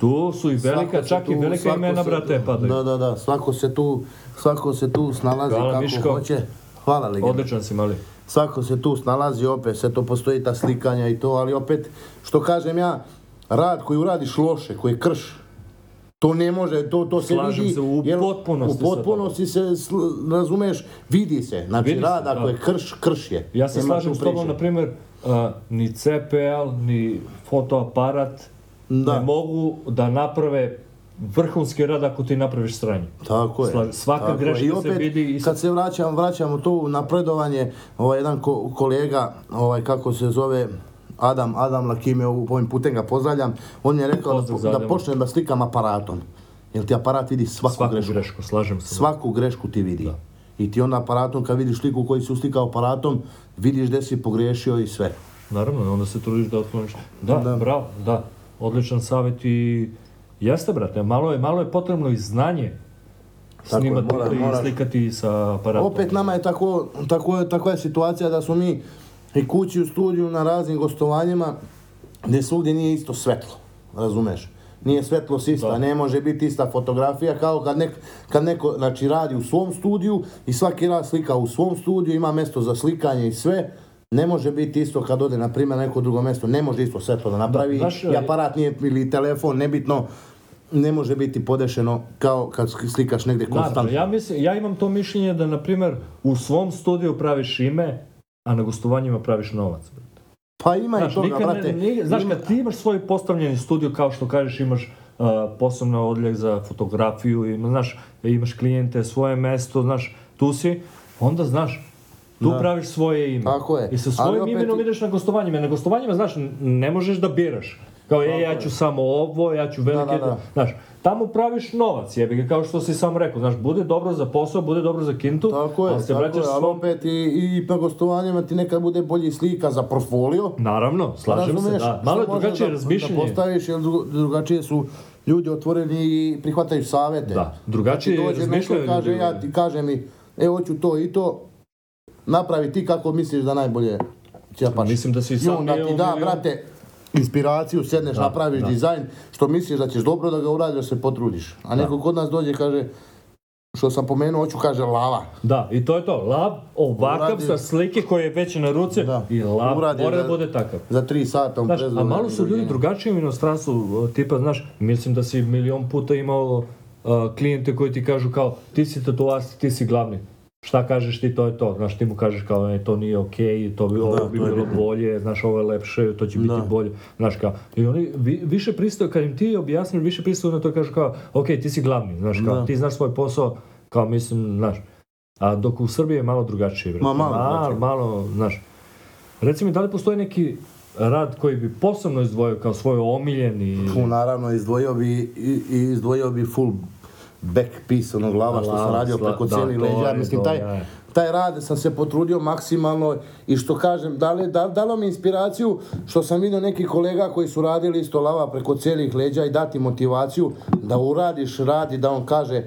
Tu su i velika, Svako čak i tu- velika svako imena, brate, padaju. Da, da, da, svako se tu, svako se tu snalazi Hvala, kako Miško. hoće. Hvala, legenda. Odličan si, mali. Svako se tu snalazi, opet sve to postoji ta slikanja i to, ali opet, što kažem ja, rad koji uradiš loše, koji je krš, to ne može, to, to se Slažem vidi. se u jer potpunosti U potpunosti se, sl- razumeš, vidi se. Znači, Vidi rad ako da. je krš, krš je. Ja se slažem s tobom, na primjer, uh, ni CPL, ni fotoaparat Da. ne mogu da naprave vrhunski rad ako ti napraviš sranje. Tako je. Svaka tako greška I se opet, vidi i- kad se vraćam, vraćamo to napredovanje, ovaj jedan ko- kolega, ovaj kako se zove, Adam, Adam Lakime, ovim putem ga pozdravljam, on je rekao Pozdrav da, da počnem da slikam aparatom. Jer ti aparat vidi svaku, Svaku grešku. grešku, slažem se. Svaku grešku ti vidi. Da. I ti onda aparatom, kad vidiš sliku koji si uslikao aparatom, vidiš gdje si pogrešio i sve. Naravno, onda se trudiš da otkloniš. Da, Da. bravo, da. Odličan savjet i jeste, brate, malo je, malo je potrebno i znanje Tako je, mora- i moraš- slikati sa aparatom. Opet nama je tako, tako takva je situacija da smo mi i kući u studiju na raznim gostovanjima gdje svugdje nije isto svetlo, razumeš? Nije svetlost ista, Da. ne može biti ista fotografija kao kad, nek, kad neko znači, radi u svom studiju i svaki raz slika u svom studiju, ima mjesto za slikanje i sve, ne može biti isto kad ode, na primjer, na neko drugo mjesto, ne može isto svetlo da napravi znaš, i aparat nije, ili telefon, nebitno, ne može biti podešeno kao kad slikaš negdje konstantno. ja, mislim, ja imam to mišljenje da, na primjer, u svom studiju praviš ime, a na gostovanjima praviš novac. brate. Pa ima Znaš, i toga, nikad ne- brate. nije- znaš, kad ti imaš svoj postavljeni studio, kao što kažeš, imaš uh, posebno odljeg za fotografiju, ima, znaš, imaš klijente, svoje mesto, znaš, tu si, onda znaš, tu Da. praviš svoje ime. Tako je. I sa svojim opet- imenom ideš na gostovanjima. Na gostovanjima, znaš, ne možeš da biraš. Kao, e, ja ću samo ovo, ja ću velike... da, da. Znaš, tamo praviš novac, jebi ga, kao što si sam rekao. Znaš, bude dobro za posao, bude dobro za kintu, Tako je, se tako vraćaš je, ali svom... opet i, i na gostovanjima ti nekad bude bolji slika za portfolio. Naravno, slažem se, da. Malo je drugačije da- razmišljanje. Da postaviš, jer drugačije su ljudi otvoreni i prihvataju savete. Da, drugačije Znači, razmišljaju kaže, ja ti kaže mi, e, hoću to i to, napravi ti kako misliš da najbolje će da paše. Mislim da si I sam onda ti da, brate, inspiraciju, sedneš, Da, napraviš da. dizajn, što misliš da ćeš dobro da ga uradiš, da se potrudiš. A neko kod nas dođe i kaže, što sam pomenuo, hoću, kaže, lava. Da, i to je to. Lab ovakav Uradi- sa slike koje je već na ruce Da. i Uradi mora da da- bude takav. Za tri sata on Znaš, a malo su ljudi drugačiji u inostranstvu, tipa, znaš, mislim da si milion puta imao a, klijente koji ti kažu kao, ti si tatuasti, ti si glavni. Šta kažeš ti, to je to. Znaš, ti mu kažeš kao, e, to nije okej, to bi, ovo Da, bi to je bilo bitno. bolje, znaš, ovo je lepše, to će biti Da. bolje. Znaš, kao, i oni vi- više pristaju, kad im ti objasniš, više pristaju na to i kažu kao, okej, ti si glavni, znaš, kao, Da. ti znaš svoj posao, kao, mislim, znaš, a dok u Srbiji je malo drugačije. Ma, malo drugačije. malo, znaš, Reci mi, da li postoji neki rad koji bi posebno izdvojio kao svoj omiljeni... Fu, naravno, izdvojio bi, i, i izdvojio bi full back piece onog lava što sam radio preko da, cijelih to leđa. Mislim, taj, taj rad sam se potrudio maksimalno i što kažem, dali, da, dalo mi inspiraciju što sam vidio nekih kolega koji su radili isto lava preko cijelih leđa i dati motivaciju da uradiš rad i da on kaže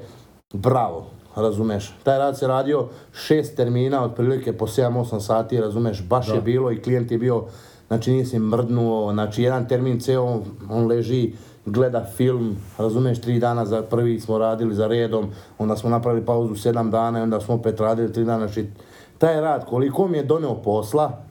bravo, razumeš. Taj rad se radio šest termina, otprilike po 7-8 sati, razumeš, baš Da. je bilo i klijent je bio, znači nije se mrdnuo, znači jedan termin ceo, on leži, gleda film, razumeš, tri dana za prvi smo radili za redom, onda smo napravili pauzu sedam dana i onda smo opet radili tri dana, znači taj rad, koliko mi je doneo posla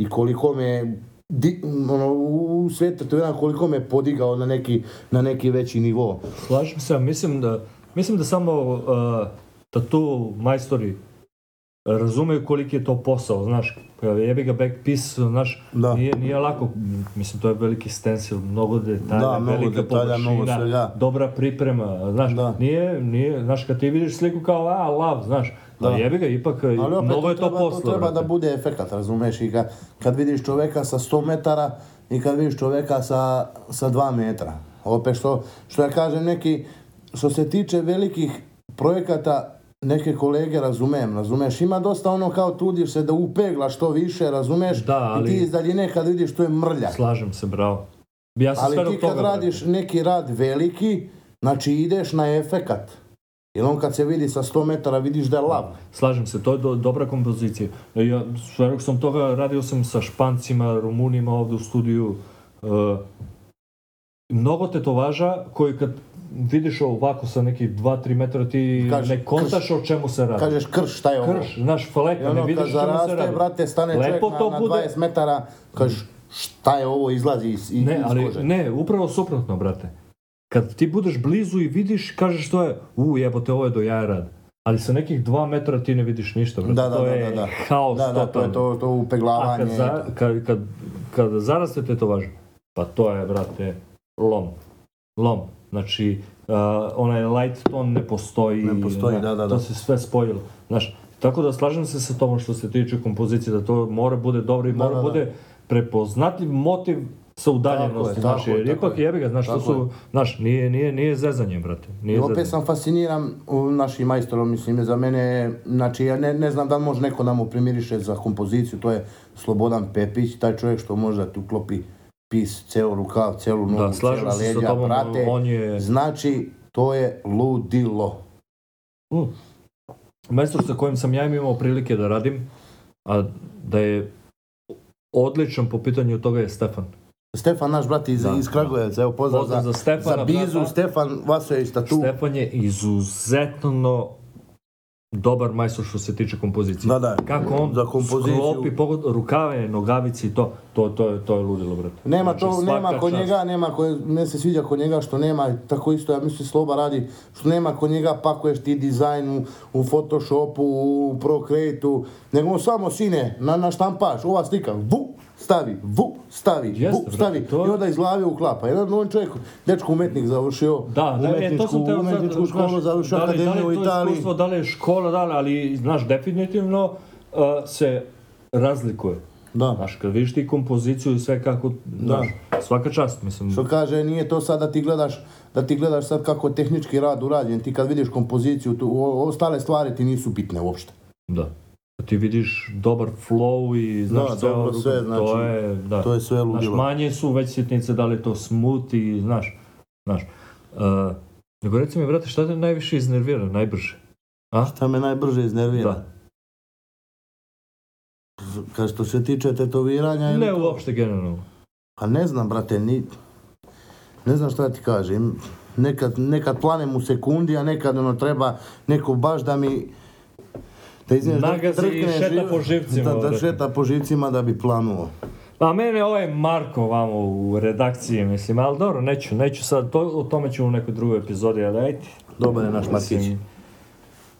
i koliko me di, ono, u svijetu tetoviranja koliko me podigao na neki, na neki veći nivo. Slažem se, mislim da, mislim da samo uh, tatu majstori razumeju koliki je to posao, znaš, jebi ga backpiece, znaš, Da. nije, nije lako, mislim to je veliki stencil, mnogo detalja, Da, mnogo velika detalja, mnogo površina, svega. dobra priprema, znaš, Da. nije, nije, znaš, kad ti vidiš sliku kao, a, lav, znaš, Da. ali jebi ga, ipak, Ali opet mnogo je to treba, posla, to treba da bude efekat, razumeš? I kad, kad vidiš čoveka sa 100 metara i kad vidiš čoveka sa, sa 2 metra. Opet što, što ja kažem, neki, što se tiče velikih projekata, neke kolege razumem, razumeš? Ima dosta ono kao trudiš se da upegla što više, razumeš? Da, ali- I ti iz daljine kad vidiš to je mrlja. Slažem se, bravo. Ja sam Ali ti kad radiš neki rad veliki, znači ideš na efekat. Jer on kad se vidi sa 100 metara vidiš da je lav. Slažem se, to je do, dobra kompozicija. Ja, sve dok sam toga, radio sam sa Špancima, Rumunima ovdje u studiju. Uh, mnogo tetovaža koji kad vidiš ovako sa nekih 2-3 metra ti Kažeš, ne kontaš o čemu se radi. Kažeš krš, šta je ovo? Krš, znaš, fleka, ne ono vidiš kad o čemu se zaraste, radi. brate, stane Lepo čovjek na, to na bude- 20 metara, kažeš šta je ovo, izlazi iz, iz, Ne, ali kože. ne, upravo suprotno, brate. Kad ti budeš blizu i vidiš, kažeš to je, u jebote, ovo je do jaja rad. Ali sa nekih dva metra ti ne vidiš ništa, brate. Da, da, to da, je da, da. haos Da, da, to je to, to A upeglavanje. kad, za, kad, kad, kad zaraste tetovaž, pa to je, brate, lom. Lom. Znači, uh, onaj light tone ne postoji. Ne postoji, da, da, To da. se sve spojilo. Znaš, tako da slažem se sa tobom što se tiče kompozicije, da to mora bude dobro i Da, mora da, da. bude prepoznatljiv motiv sa udaljenosti, Tako je, znaš, je, jer ipak je. jebi ga, znaš, to su, znaš, nije, nije, nije zezanje, brate, I nije opet zezanje. sam fasciniran u našim majstorom, mislim, za mene, znači, ja ne, ne znam da može neko da mu primiriše za kompoziciju, to je Slobodan Pepić, taj čovjek što može da ti uklopi pis, ceo rukav, celu nogu, Da, cijela se sa leđa, tobom, brate, on je... znači, to je ludilo. Mm. Majstor sa kojim sam ja imao prilike da radim, a da je odličan po pitanju toga je Stefan. Stefan, naš brat iz, Da, iz Kragujevca, evo pozdrav, Pozdrav za, za Stefana, za Bizu, brata. Stefan Vasojević tatu. Stefan je izuzetno dobar majstor što se tiče kompozicije. Da, da. Kako on Za kompoziciju. sklopi pogod, rukave, nogavici i to, to, to, je, to je ludilo, brate. Nema Znači, to, nema kod njega, nema kod, mene se sviđa kod njega što nema, tako isto ja mislim Sloba radi, što nema kod njega pakuješ ti dizajn u, u Photoshopu, u Procreate-u, nego samo sine, na, na štampaš, ova slika, vu, stavi, vu, stavi, Jeste, vu, brate, stavi, to- i onda iz glave uklapa. Jedan on čovjek, dečko umetnik završio, Da, da, e, to umetničku školu, znaš, završio da li- akademiju da li u je to Italiji. Iskustvo, da li je škola, da li, ali, znaš, definitivno uh, se razlikuje. Da. Znaš, kad vidiš ti kompoziciju i sve kako, znaš, svaka čast, mislim. Što kaže, nije to sad da ti gledaš, da ti gledaš sad kako tehnički rad urađen, ti kad vidiš kompoziciju, tu, o- ostale stvari ti nisu bitne uopšte. Da. Ti vidiš dobar flow i znaš Da, sve dobro, sve, to znači, je, da. to je sve Znaš, ludilo. manje su već sitnice, da li je to smooth i, znaš, znaš. Uh, nego reci mi, brate, šta te najviše iznervira, najbrže? A? Šta me najbrže iznervira? Da. Kad što se tiče tetoviranja ili Ne to? uopšte generalno. Pa ne znam, brate, ni... Ne znam šta ti kažem. Nekad, nekad planem u sekundi, a nekad ono treba neko baš da mi... Da izvineš, da drkne šeta živ- po živcima, Da, da šeta po živcima da bi planuo. Pa mene ovaj Marko vamo u redakciji, mislim, ali dobro, neću, neću sad, to, o tome ću u nekoj drugoj epizodi, ali ajde. Dobar je naš Markić.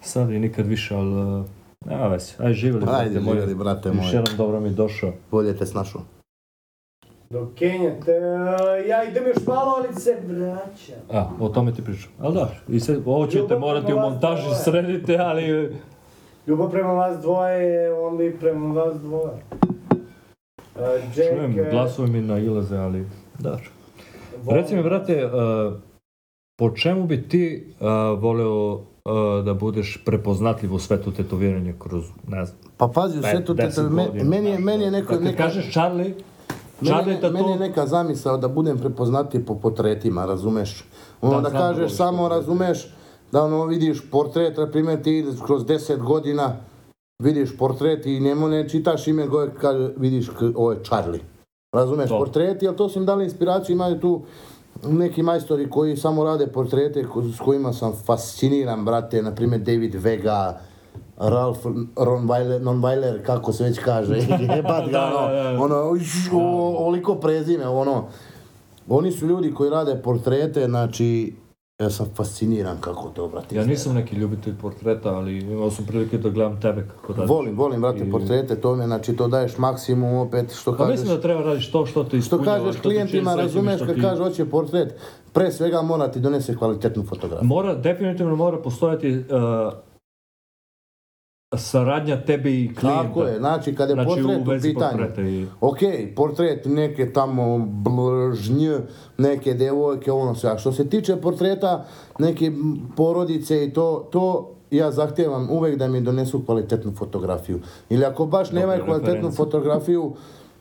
Sad i nikad više, ali... uh, Nema veze, ajde živjeli, Ajde, brate živjeli, brate Još moji. jedan dobro mi došao. Bolje te snašao. Do Kenjate, ja idem još malo, ali se vraćam. A, o tome ti pričam. Ali da, i sad, ovo ćete morati u montaži srediti, ali... Ljubav prema vas dvoje, onda i prema vas dvoje. Uh, Jack, Čujem, eh, glasovi mi nailaze, ali... Da. volim- Reci mi, brate, uh, po čemu bi ti uh, voleo uh, da budeš prepoznatljiv u svetu tetoviranja kroz, ne znam, Pa pazi, u svetu te, deset me- godina, meni je, meni je ono. neko, Kad ti neka, kažeš Charlie, meni, je- meni je neka zamisao da budem prepoznatiji po portretima, razumeš? Ono Da, da, kažeš samo, razumeš, da ono vidiš portret, na primjer ti kroz 10 godina vidiš portret i njemu ne čitaš ime koje kaže, vidiš ovo je Charlie. Razumeš, To. portreti, ali to su im dali inspiraciju, imaju tu neki majstori koji samo rade portrete s kojima sam fasciniran, brate, na primjer David Vega, Ralph Ronweiler, Nonweiler, kako se već kaže, jebat ga, Da, da, da. ono, ono, oliko prezime, ono, oni su ljudi koji rade portrete, znači, ja sam fasciniran kako to, brate. Ja nisam neki ljubitelj portreta, ali imao sam prilike da gledam tebe kako radiš. Volim, volim, brate, I- portrete, to mi, znači, to daješ maksimum, opet, što Pa kažeš. mislim da treba radiš to što te Što ispunjava. kažeš što ti čini klijentima, razumeš, što kad ti- kaže hoće portret, pre svega mora ti donese kvalitetnu fotografiju. Mora, definitivno mora postojati uh, saradnja tebe i klijenta. Tako je, znači kad je Znači, portret u u, pitanju, i- ok, portret neke tamo blžnj, neke devojke, ono sve, a što se tiče portreta neke porodice i to, to ja zahtijevam uvek da mi donesu kvalitetnu fotografiju. Ili ako baš nemaju kvalitetnu reference. fotografiju,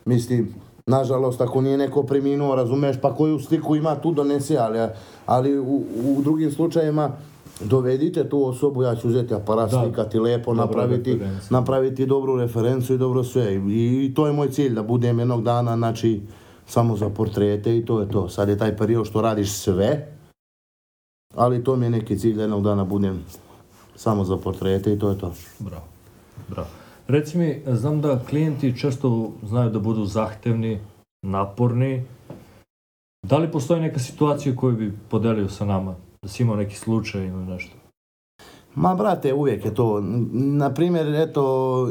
mislim, nažalost, ako nije neko preminuo, razumeš, pa koju sliku ima, tu donese, ali, ali u, u drugim slučajevima dovedite tu osobu, ja ću uzeti aparat, Da. slikati lepo, Dobra napraviti, referenca. napraviti dobru referencu i dobro sve. I, I to je moj cilj, da budem jednog dana, znači, samo za portrete i to je to. Sad je taj period što radiš sve, ali to mi je neki cilj da jednog dana budem samo za portrete i to je to. Bravo, bravo. Reci mi, znam da klijenti često znaju da budu zahtevni, naporni. Da li postoji neka situacija koju bi podelio sa nama? Da si imao neki slučaj ili nešto? Ma brate, uvijek je to. Na primjer, eto,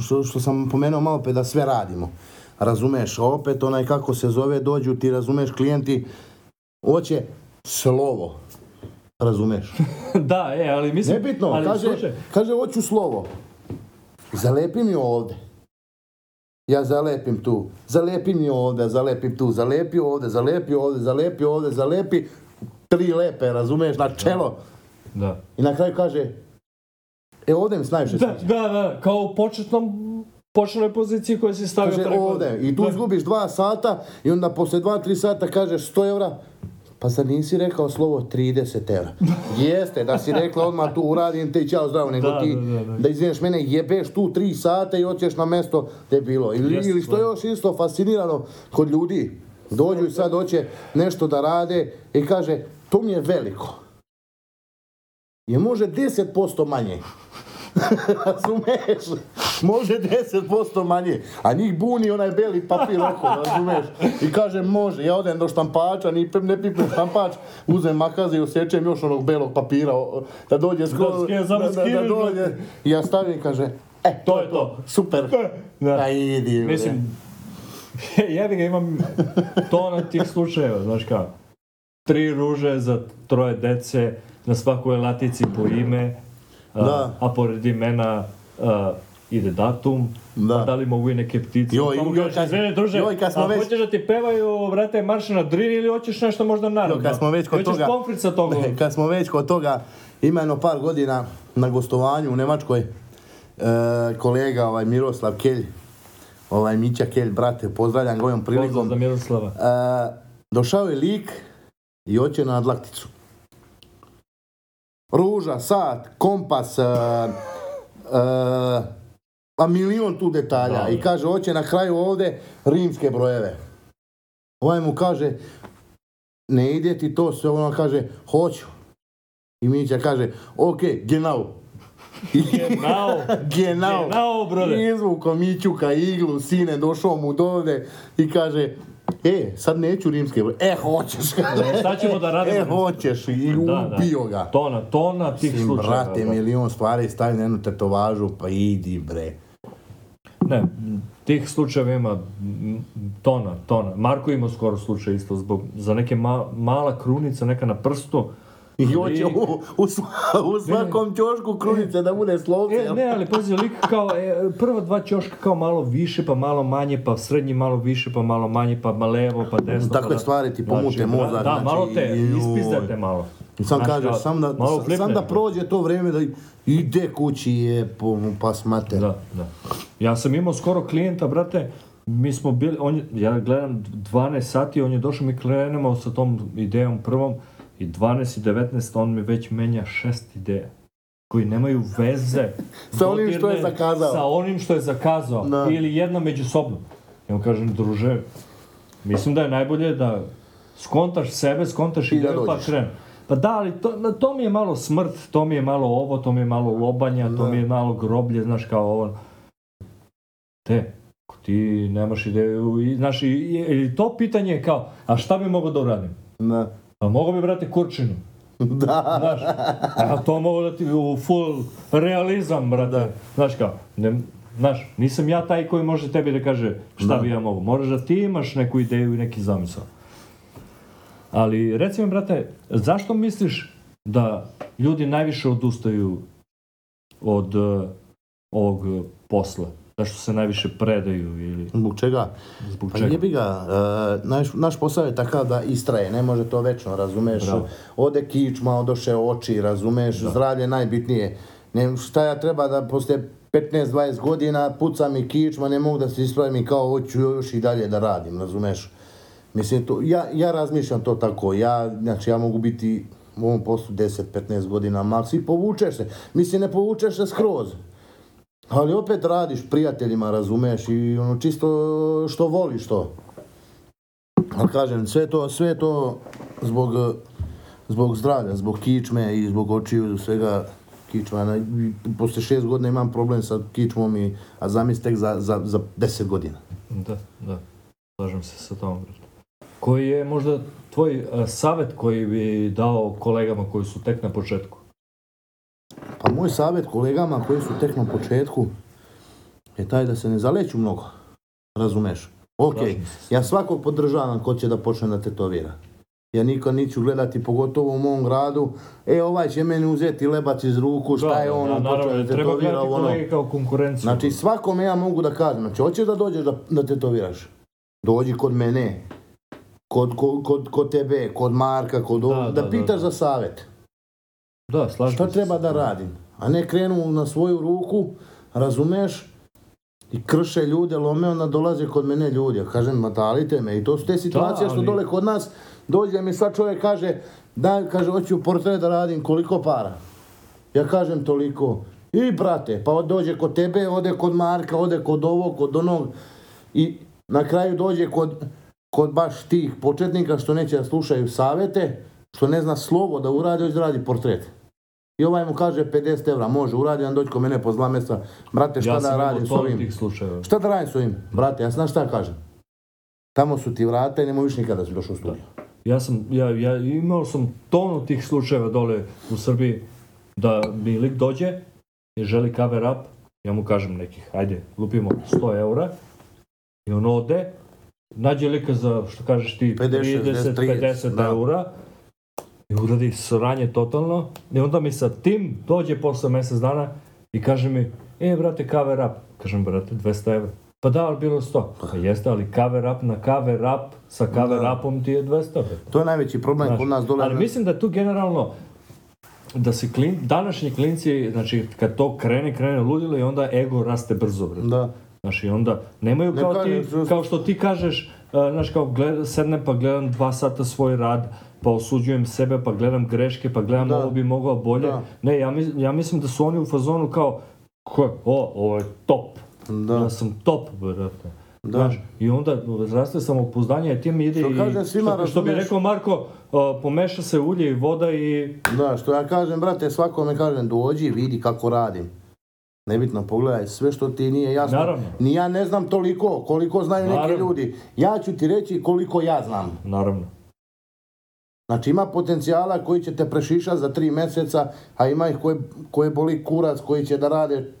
što, što sam pomenuo malo pe da sve radimo. Razumeš, opet onaj kako se zove, dođu ti, razumeš, klijenti hoće slovo. Razumeš? da, e, ali mislim... Nebitno, ali kaže, slušaj, kaže hoću slovo. Zalepi mi ovdje. Ja zalepim tu. Zalepi mi ovdje, zalepim tu. Zalepi ovdje, zalepi ovdje, zalepi ovdje, zalepi. Tri lepe, razumeš, na čelo. da. I na kraju kaže, e ovdje mi se najviše Da, sviđa. da, da, kao u početnom, početnoj poziciji koju si stavio Kaže preko... ovdje. I tu Da. izgubiš dva sata i onda poslije dva, tri sata kažeš 100 eura. Pa sad nisi rekao slovo 30 eura. Jeste, da si rekla odmah tu uradim te i čao zdravo, nego Da, ti da, da, da. da izvineš mene jebeš tu 3 sata i hoćeš na mesto gdje je bilo. Ili, Jeste, ili što je stvarno. još isto fascinirano kod ljudi. Dođu i sad hoće nešto da rade i kaže to mi je veliko. Je može 10% manje. razumeš? Može 10% manje. A njih buni onaj beli papir oko, razumeš? I kaže može, ja odem do štampača, ni ne pipnem štampač, uzem makaze i osjećam još onog belog papira, da dođe skoro, Da, da, da, da, dođe. I ja stavim, kaže, e, to je to, super. Da. A idi. Mislim, jebi ga, imam tona tih slučajeva, znaš kao. Tri ruže za troje dece, na svakoj latici po ime, a, Da. a pored imena a, ide datum, Da. pa da li mogu i neke ptice. Joj, Pa mu joj, kažeš, "Izvini, druže, joj, kad smo već- hoćeš da ti pevaju, brate, marš na drini ili hoćeš nešto možda narodno? kad smo već kod toga- pomfrit sa toga? Kad smo već kod toga, ima jedno par godina na gostovanju u Njemačkoj, e, kolega ovaj Miroslav Kelj, ovaj Mića Kelj, brate, pozdravljam ga ovom Pozdrav prilikom. za Miroslava. E, došao je lik i hoće na dlakticu. Ruža, sat, kompas, e, e, a milion tu detalja. Da. I kaže, hoće na kraju ovdje rimske brojeve. Ovaj mu kaže, ne ide ti to sve, ono kaže, hoću. I Mića kaže, ok, genau. Genau. genau. Genau, brode. I izvuko Mićuka iglu, sine, došao mu dovde i kaže, e, sad neću rimske. E, hoćeš. E, sad ćemo da radimo E, hoćeš. I Da, da. ubio ga. Tona, tona tih Mislim, slučajeva. brate, brate. milion stvari stavi na jednu tetovažu, pa idi bre. Ne, tih slučajeva ima tona, tona. Marko ima skoro slučaj isto zbog, za neke ma- mala krunica, neka na prstu. I hoće Lik- u, u, u svakom ćošku krunice da bude slovce. E, ne, ali pazi, lik kao, e, prva dva ćoška kao malo više, pa malo manje, pa srednji malo više, pa malo manje, pa levo, pa desno. Takve pa da- stvari ti pomute Znači, mozak, Da, znači, malo te, ispizdate malo. I sam Znaš, kaže, sam da, sam, da flipne. prođe to vrijeme da ide kući je po pas mater. Da, da. Ja sam imao skoro klijenta, brate, mi smo bili, on, ja gledam 12 sati, on je došao, mi krenemo sa tom idejom prvom i 12 i 19, on mi već menja šest ideja koji nemaju veze Sa onim što je zakazao. Sa onim što je zakazao. Da. Ili jedna međusobno. Ja mu kažem, druže, mislim da je najbolje da skontaš sebe, skontaš I da ideju pa krenu. Pa da, ali to, na- to mi je malo smrt, to mi je malo ovo, to mi je malo lobanja, to Da. mi je malo groblje, znaš, kao ovo. Te, ako ti nemaš ideju, i, znaš, i, i to pitanje je kao, a šta bi mogao da uradim? Da. Pa mogo bi, brate, kurčinu. Da. Znaš, a to mogu da ti u full realizam, brate. Znaš kao, ne, znaš, nisam ja taj koji može tebi da kaže šta Da. bi ja mogu. Moraš da ti imaš neku ideju i neki zamisao. Ali, reci mi, brate, zašto misliš da ljudi najviše odustaju od uh, ovog uh, posla? Zašto se najviše predaju ili Zbog čega? zbog Pa čega? jebi ga, e, naš, naš posao je takav da istraje, ne može to večno, razumeš? Bravo. Ode kičma, odoše oči, razumeš? Zdravlje je najbitnije. Ne, šta ja treba da poslije 15-20 godina puca mi kičma, ne mogu da se ispravim i kao hoću još i dalje da radim, razumeš? Mislim, to, ja, ja razmišljam to tako, ja, znači ja mogu biti u ovom poslu 10-15 godina maks i povučeš se. Mislim, ne povučeš se skroz. Ali opet radiš prijateljima, razumeš, i ono čisto što voliš to. Ali kažem, sve to, sve to zbog, zbog zdravlja, zbog kičme i zbog očiju, svega kičma. Poslije šest godina imam problem sa kičmom, i, a zamisli za, za, za deset godina. Da, da. Slažem se sa tom. Koji je možda tvoj uh, savjet koji bi dao kolegama koji su tek na početku? Moj savjet kolegama koji su tek na početku je taj da se ne zaleću mnogo. Razumeš? Ok, ja svakog podržavam ko će da počne da tetovira. Ja nikad neću gledati, pogotovo u mom gradu, e ovaj će meni uzeti lebac iz ruku, šta je on, Da, on naravno, počeo da treba gledati ono. kao konkurenciju. Znači svakome ja mogu da kažem, znači hoćeš da dođeš da, da tetoviraš, dođi kod mene, kod, kod, kod, kod tebe, kod Marka, kod Da, da, da, da, pitaš da. za savjet. da, slažem Šta se treba sa da radim? A ne krenu na svoju ruku, razumeš? I krše ljude, lome, onda dolaze kod mene ljudi. Ja kažem, matalite me. I to su te situacije što ali- dole kod nas dođe mi sad čovjek kaže, da, kaže, hoću portret da radim, koliko para? Ja kažem toliko. I brate, pa dođe kod tebe, ode kod Marka, ode kod ovog, kod onog. I na kraju dođe kod, kod baš tih početnika što neće da slušaju savete, što ne zna slovo da uradi, hoće da radi portret. I ovaj mu kaže 50 evra, može, uradi, on dođe kod mene pozla mesta, brate, šta Ja da radim s ovim? Šta da radim s ovim? Brate, ja znaš šta kažem? Tamo su ti vrata i nemoj više nikada da si došao u studiju. Ja sam, ja, ja imao sam tonu tih slučajeva dole u Srbiji da mi lik dođe i želi cover up, ja mu kažem nekih, ajde, lupimo 100 eura i on ode, nađe lika za, što kažeš ti, 50, 30, 30, 50 da. eura i uradi sranje totalno i onda mi sa tim dođe posle mjesec dana i kaže mi, e, brate, cover up. Kažem, brate, 200 eura. Pa da, ali bilo je 100. Pa jeste, ali cover up na cover up sa cover Da. upom ti je 200. brate. To je najveći problem Znaš, kod nas dole. Ali mislim da tu generalno da se klin, današnji klinci, znači kad to krene, krene ludilo i onda ego raste brzo. Bre. Da. Znaš i onda nemaju Ne kao, kažem, ti, kao što ti kažeš, znaš kao gled, sednem pa gledam dva sata svoj rad, pa osuđujem sebe, pa gledam greške, pa gledam Da. ovo bi mogao bolje. Da. Ne, ja, mis- ja mislim da su oni u fazonu kao, ko, o, ovo je top. Da. Ja sam top, brate. Da. Znaš, I onda raste samopouzdanje, a tim ide Što i, kažem svima, što, što bi rekao Marko, uh, pomeša se ulje i voda i Da, što ja kažem, brate, svakome kažem, dođi, vidi kako radim. Nebitno, pogledaj, sve što ti nije jasno. Naravno. Ni ja ne znam toliko, koliko znaju neki ljudi. Ja ću ti reći koliko ja znam. naravno. Znači ima potencijala koji će te prešišati za tri mjeseca, a ima ih koje, koje boli kurac, koji će da rade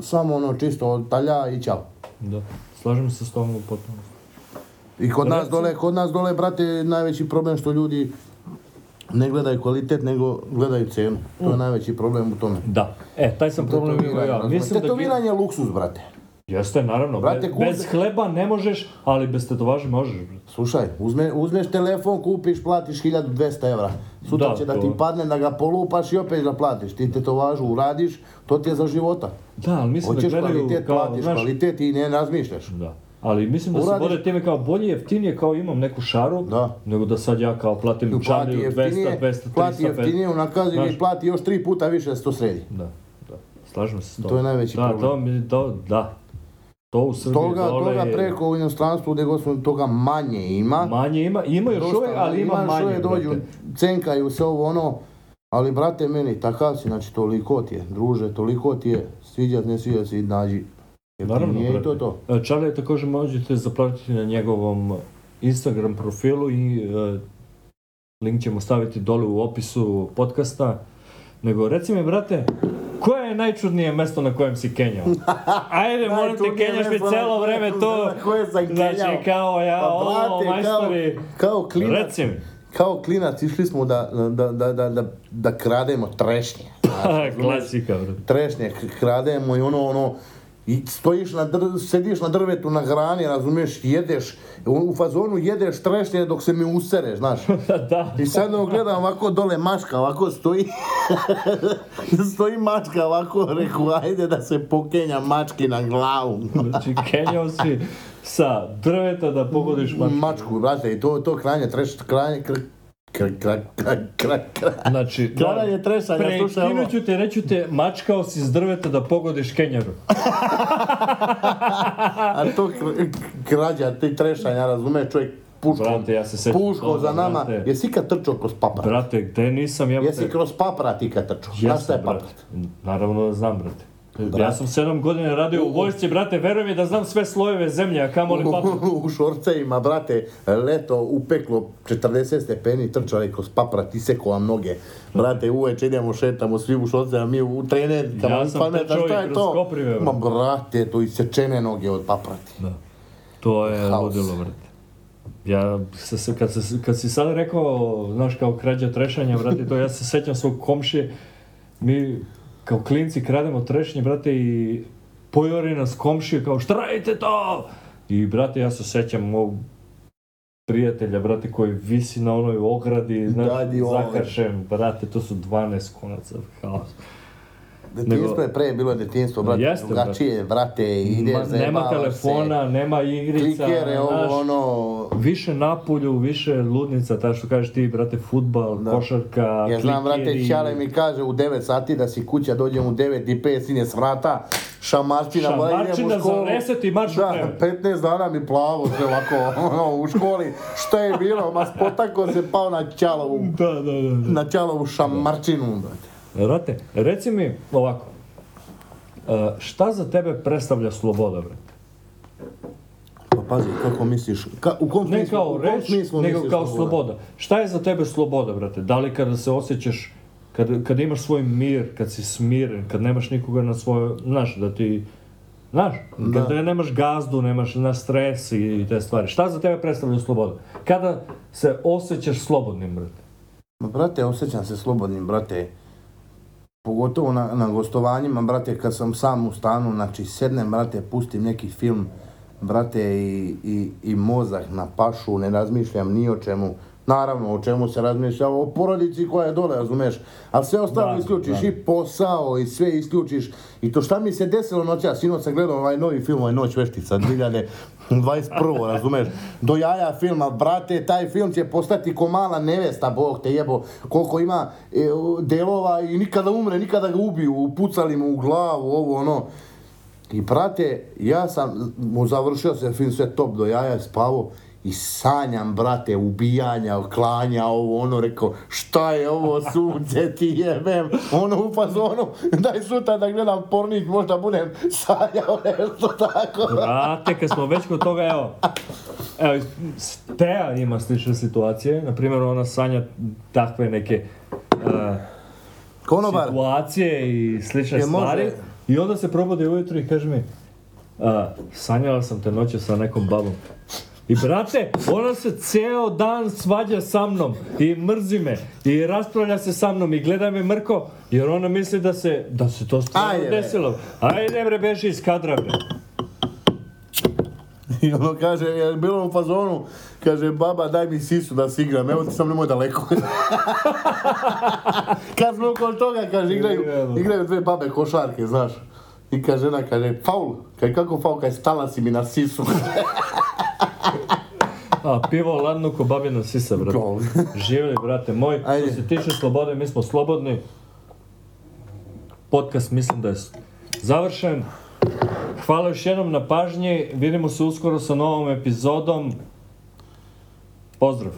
samo ono čisto od talja i ćao. Da, slažem se s tom u potpunosti. I kod nas Recimo- dole, kod nas dole, brate, najveći problem što ljudi ne gledaju kvalitet, nego gledaju cenu. To Mm. je najveći problem u tome. Da, e, taj sam problem imao ja. Mislim da... Tetoviranje je luksuz, brate. Jeste, naravno, Brate, kupe- bez hleba ne možeš, ali bez tetovaže možeš. brate. Slušaj, uzme, uzmeš telefon, kupiš, platiš 1200 evra. Sutra Da, će da to- ti padne da ga polupaš i opet da platiš. Ti tetovažu uradiš, to ti je za života. Da, ali mislim Hoćeš da gledaju kvalitet, kao, platiš znaš, kvalitet i ne razmišljaš. Da. Ali mislim da se Uradiš- vode time kao bolje jeftinije, kao imam neku šaru, Da. nego da sad ja kao platim Plati čariju 200, jeftinije, 200, 300, plati 500. jeftinije u nakazi Znaš. i plati još tri puta više da se to sredi. Da, da. Slažem se s tom. To je najveći da, problem. To, mi, to, da. To u Srbiji Toga, dole toga preko u inostranstvu gdje god smo toga manje ima. Manje ima, ima još uvijek, ali ima još manje. uvijek dođu brate. cenkaju se ovo ono, ali brate meni, takav si, znači toliko ti je, druže, toliko ti je, sviđa, ne sviđa si, nađi. Naravno, Nije i to brate. to. E, Charlie također možete zapratiti na njegovom Instagram profilu i e, link ćemo staviti dole u opisu podcasta. Nego, reci mi, brate, koje je najčudnije mjesto na kojem si kenjao? Ajde, molim te, kenjaš mi kojem- vreme to. na koje sam Znači, kenjao. kao ja, Pa, ovo, majstori. Kao, kao klinac, Reci mi. kao klinac išli smo da, da, da, da, da, da krademo trešnje. Klasika, brate. trešnje krademo i ono, ono, i stojiš na dr, sediš na drvetu na grani, razumiješ, jedeš, u, u fazonu jedeš trešnje dok se mi usereš, znaš. da. I sad ono gledam ovako dole mačka, ovako stoji, stoji mačka ovako, reku, ajde da se pokenja mački na glavu. Znači, kenjao si sa drveta da pogodiš mačku. Mačku, brate, i to, to kranje, treš, kranje, kr, kr, kr, kr, kr, kr. Znači, Kradanje tresanja, slušaj ovo. Prekinut ću te, reću te, mačkao si s drveta da pogodiš kenjaru. A to kr, krađa, ti trešanja, razumiješ, čovjek puškom, Brate, ja se sećam puškom toga, za nama. brate. Jesi ikad trčao kroz paprat? Brate, gde nisam jebote? Jesi kroz paprat ikad trčao? Znaš šta je paprat? Naravno da znam, brate. Ja Brate. sam sedam godina radio u vojsci, brate, veruj mi da znam sve slojeve zemlje, a kamoli paprat. u šorcevima, brate, leto upeklo 40 stepeni, trčali kroz paprat, isekao vam noge. Brate, uveče idemo, šetamo svi u šorcevima, mi u trenerkama, Ja sam pametan, trčao šta i je to? koprive, Ma brate. to isečene noge od paprati. Da. To je Haos. ludilo, brate. Ja, se- kad, se, kad si sad rekao, znaš, kao krađa trešanja, brate, to ja se sećam svog komšije, mi kao klinci krademo trešnje, brate, i pojori nas komšije kao, šta radite to? I, brate, ja se sećam mog prijatelja, brate, koji visi na onoj ogradi, znaš, zakršen, brate, to su 12 konaca, haos. Detinjstvo je pre bilo detinjstvo, brate, Jeste, drugačije, brate, ideš, Ma, nema telefona, nema se, igrica, klikere, ovo, znaš, ono, Više napolju, više ludnica, ta što kažeš ti, brate, futbal, Da. košarka, Ja znam, brate, klikeri. Ćale mi kaže u 9 sati da si kuća, dođem u 9 i 5, sine s vrata, šamarčina, Šamarčina za 10 i marš Da, krevet. 15 dana mi plavo sve ovako, ono, u školi, šta je bilo, ma spotako se pao na Ćalovu, Da, da, da. na Ćalovu šamarčinu, brate. Brate, reci mi ovako, e, šta za tebe predstavlja sloboda, brate? Pa pazi, kako misliš, ka, u kom Ne kao reč, nego kao sloboda. Šta je za tebe sloboda, brate? Da li kada se osjećaš, kad, kad imaš svoj mir, kad si smiren, kad nemaš nikoga na svojoj, znaš, da ti, znaš, Da. kada nemaš gazdu, nemaš na stres i, i te stvari. Šta za tebe predstavlja sloboda? Kada se osjećaš slobodnim, brate? Ma, brate, osjećam se slobodnim, brate. Pogotovo na, na gostovanjima, brate, kad sam sam u stanu, znači sednem, brate, pustim neki film, brate, i, i, i mozak na pašu, ne razmišljam ni o čemu. Naravno, o čemu se razmišlja, o porodici koja je dole, razumeš, ali sve ostalo Da, isključiš, da. i posao, i sve isključiš. I to šta mi se desilo noća, sinoć sam gledao ovaj novi film, ovaj Noć veštica, 2021. razumeš, do jaja filma, brate, taj film će postati ko mala nevesta, bog te jebo, koliko ima e, delova i nikada umre, nikada ga ubiju, upucali mu u glavu, ovo ono. I brate, ja sam mu završio se film sve top do jaja, spavo i sanjam, brate, ubijanja, klanja, ovo, ono, rekao, šta je ovo sunce ti jebem, ono u fazonu, daj sutra da gledam pornić, možda budem sanjao nešto tako. Brate, kad smo već kod toga, evo, evo, Teja ima slične situacije, na primjer ona sanja takve neke e, Konobar, situacije i slične Je, može. stvari i onda se probudi ujutro i kaže mi a, sanjala sam te noće sa nekom babom. I brate, ona se ceo dan svađa sa mnom i mrzi me i raspravlja se sa mnom i gleda me mrko jer ona misli da se, da se to stvarno Ajde, bre. desilo. Ajde bre, beži iz kadra bre. I ono kaže, je bilo u fazonu, kaže, baba daj mi sisu da si igram, evo ti sam nemoj daleko. Kad smo kod toga, kaže, igraju, igraju dve babe košarke, znaš. I kaže, žena, kaže, faul, kaže, kako faul, kaže, stala si mi na sisu. A, pivo ladno ko babina sisa, brate. Gol. Živjeli, brate moj. Ajde. Što se tiče slobode, mi smo slobodni. Podcast mislim da je završen. Hvala još jednom na pažnji. Vidimo se uskoro sa novom epizodom. Pozdrav.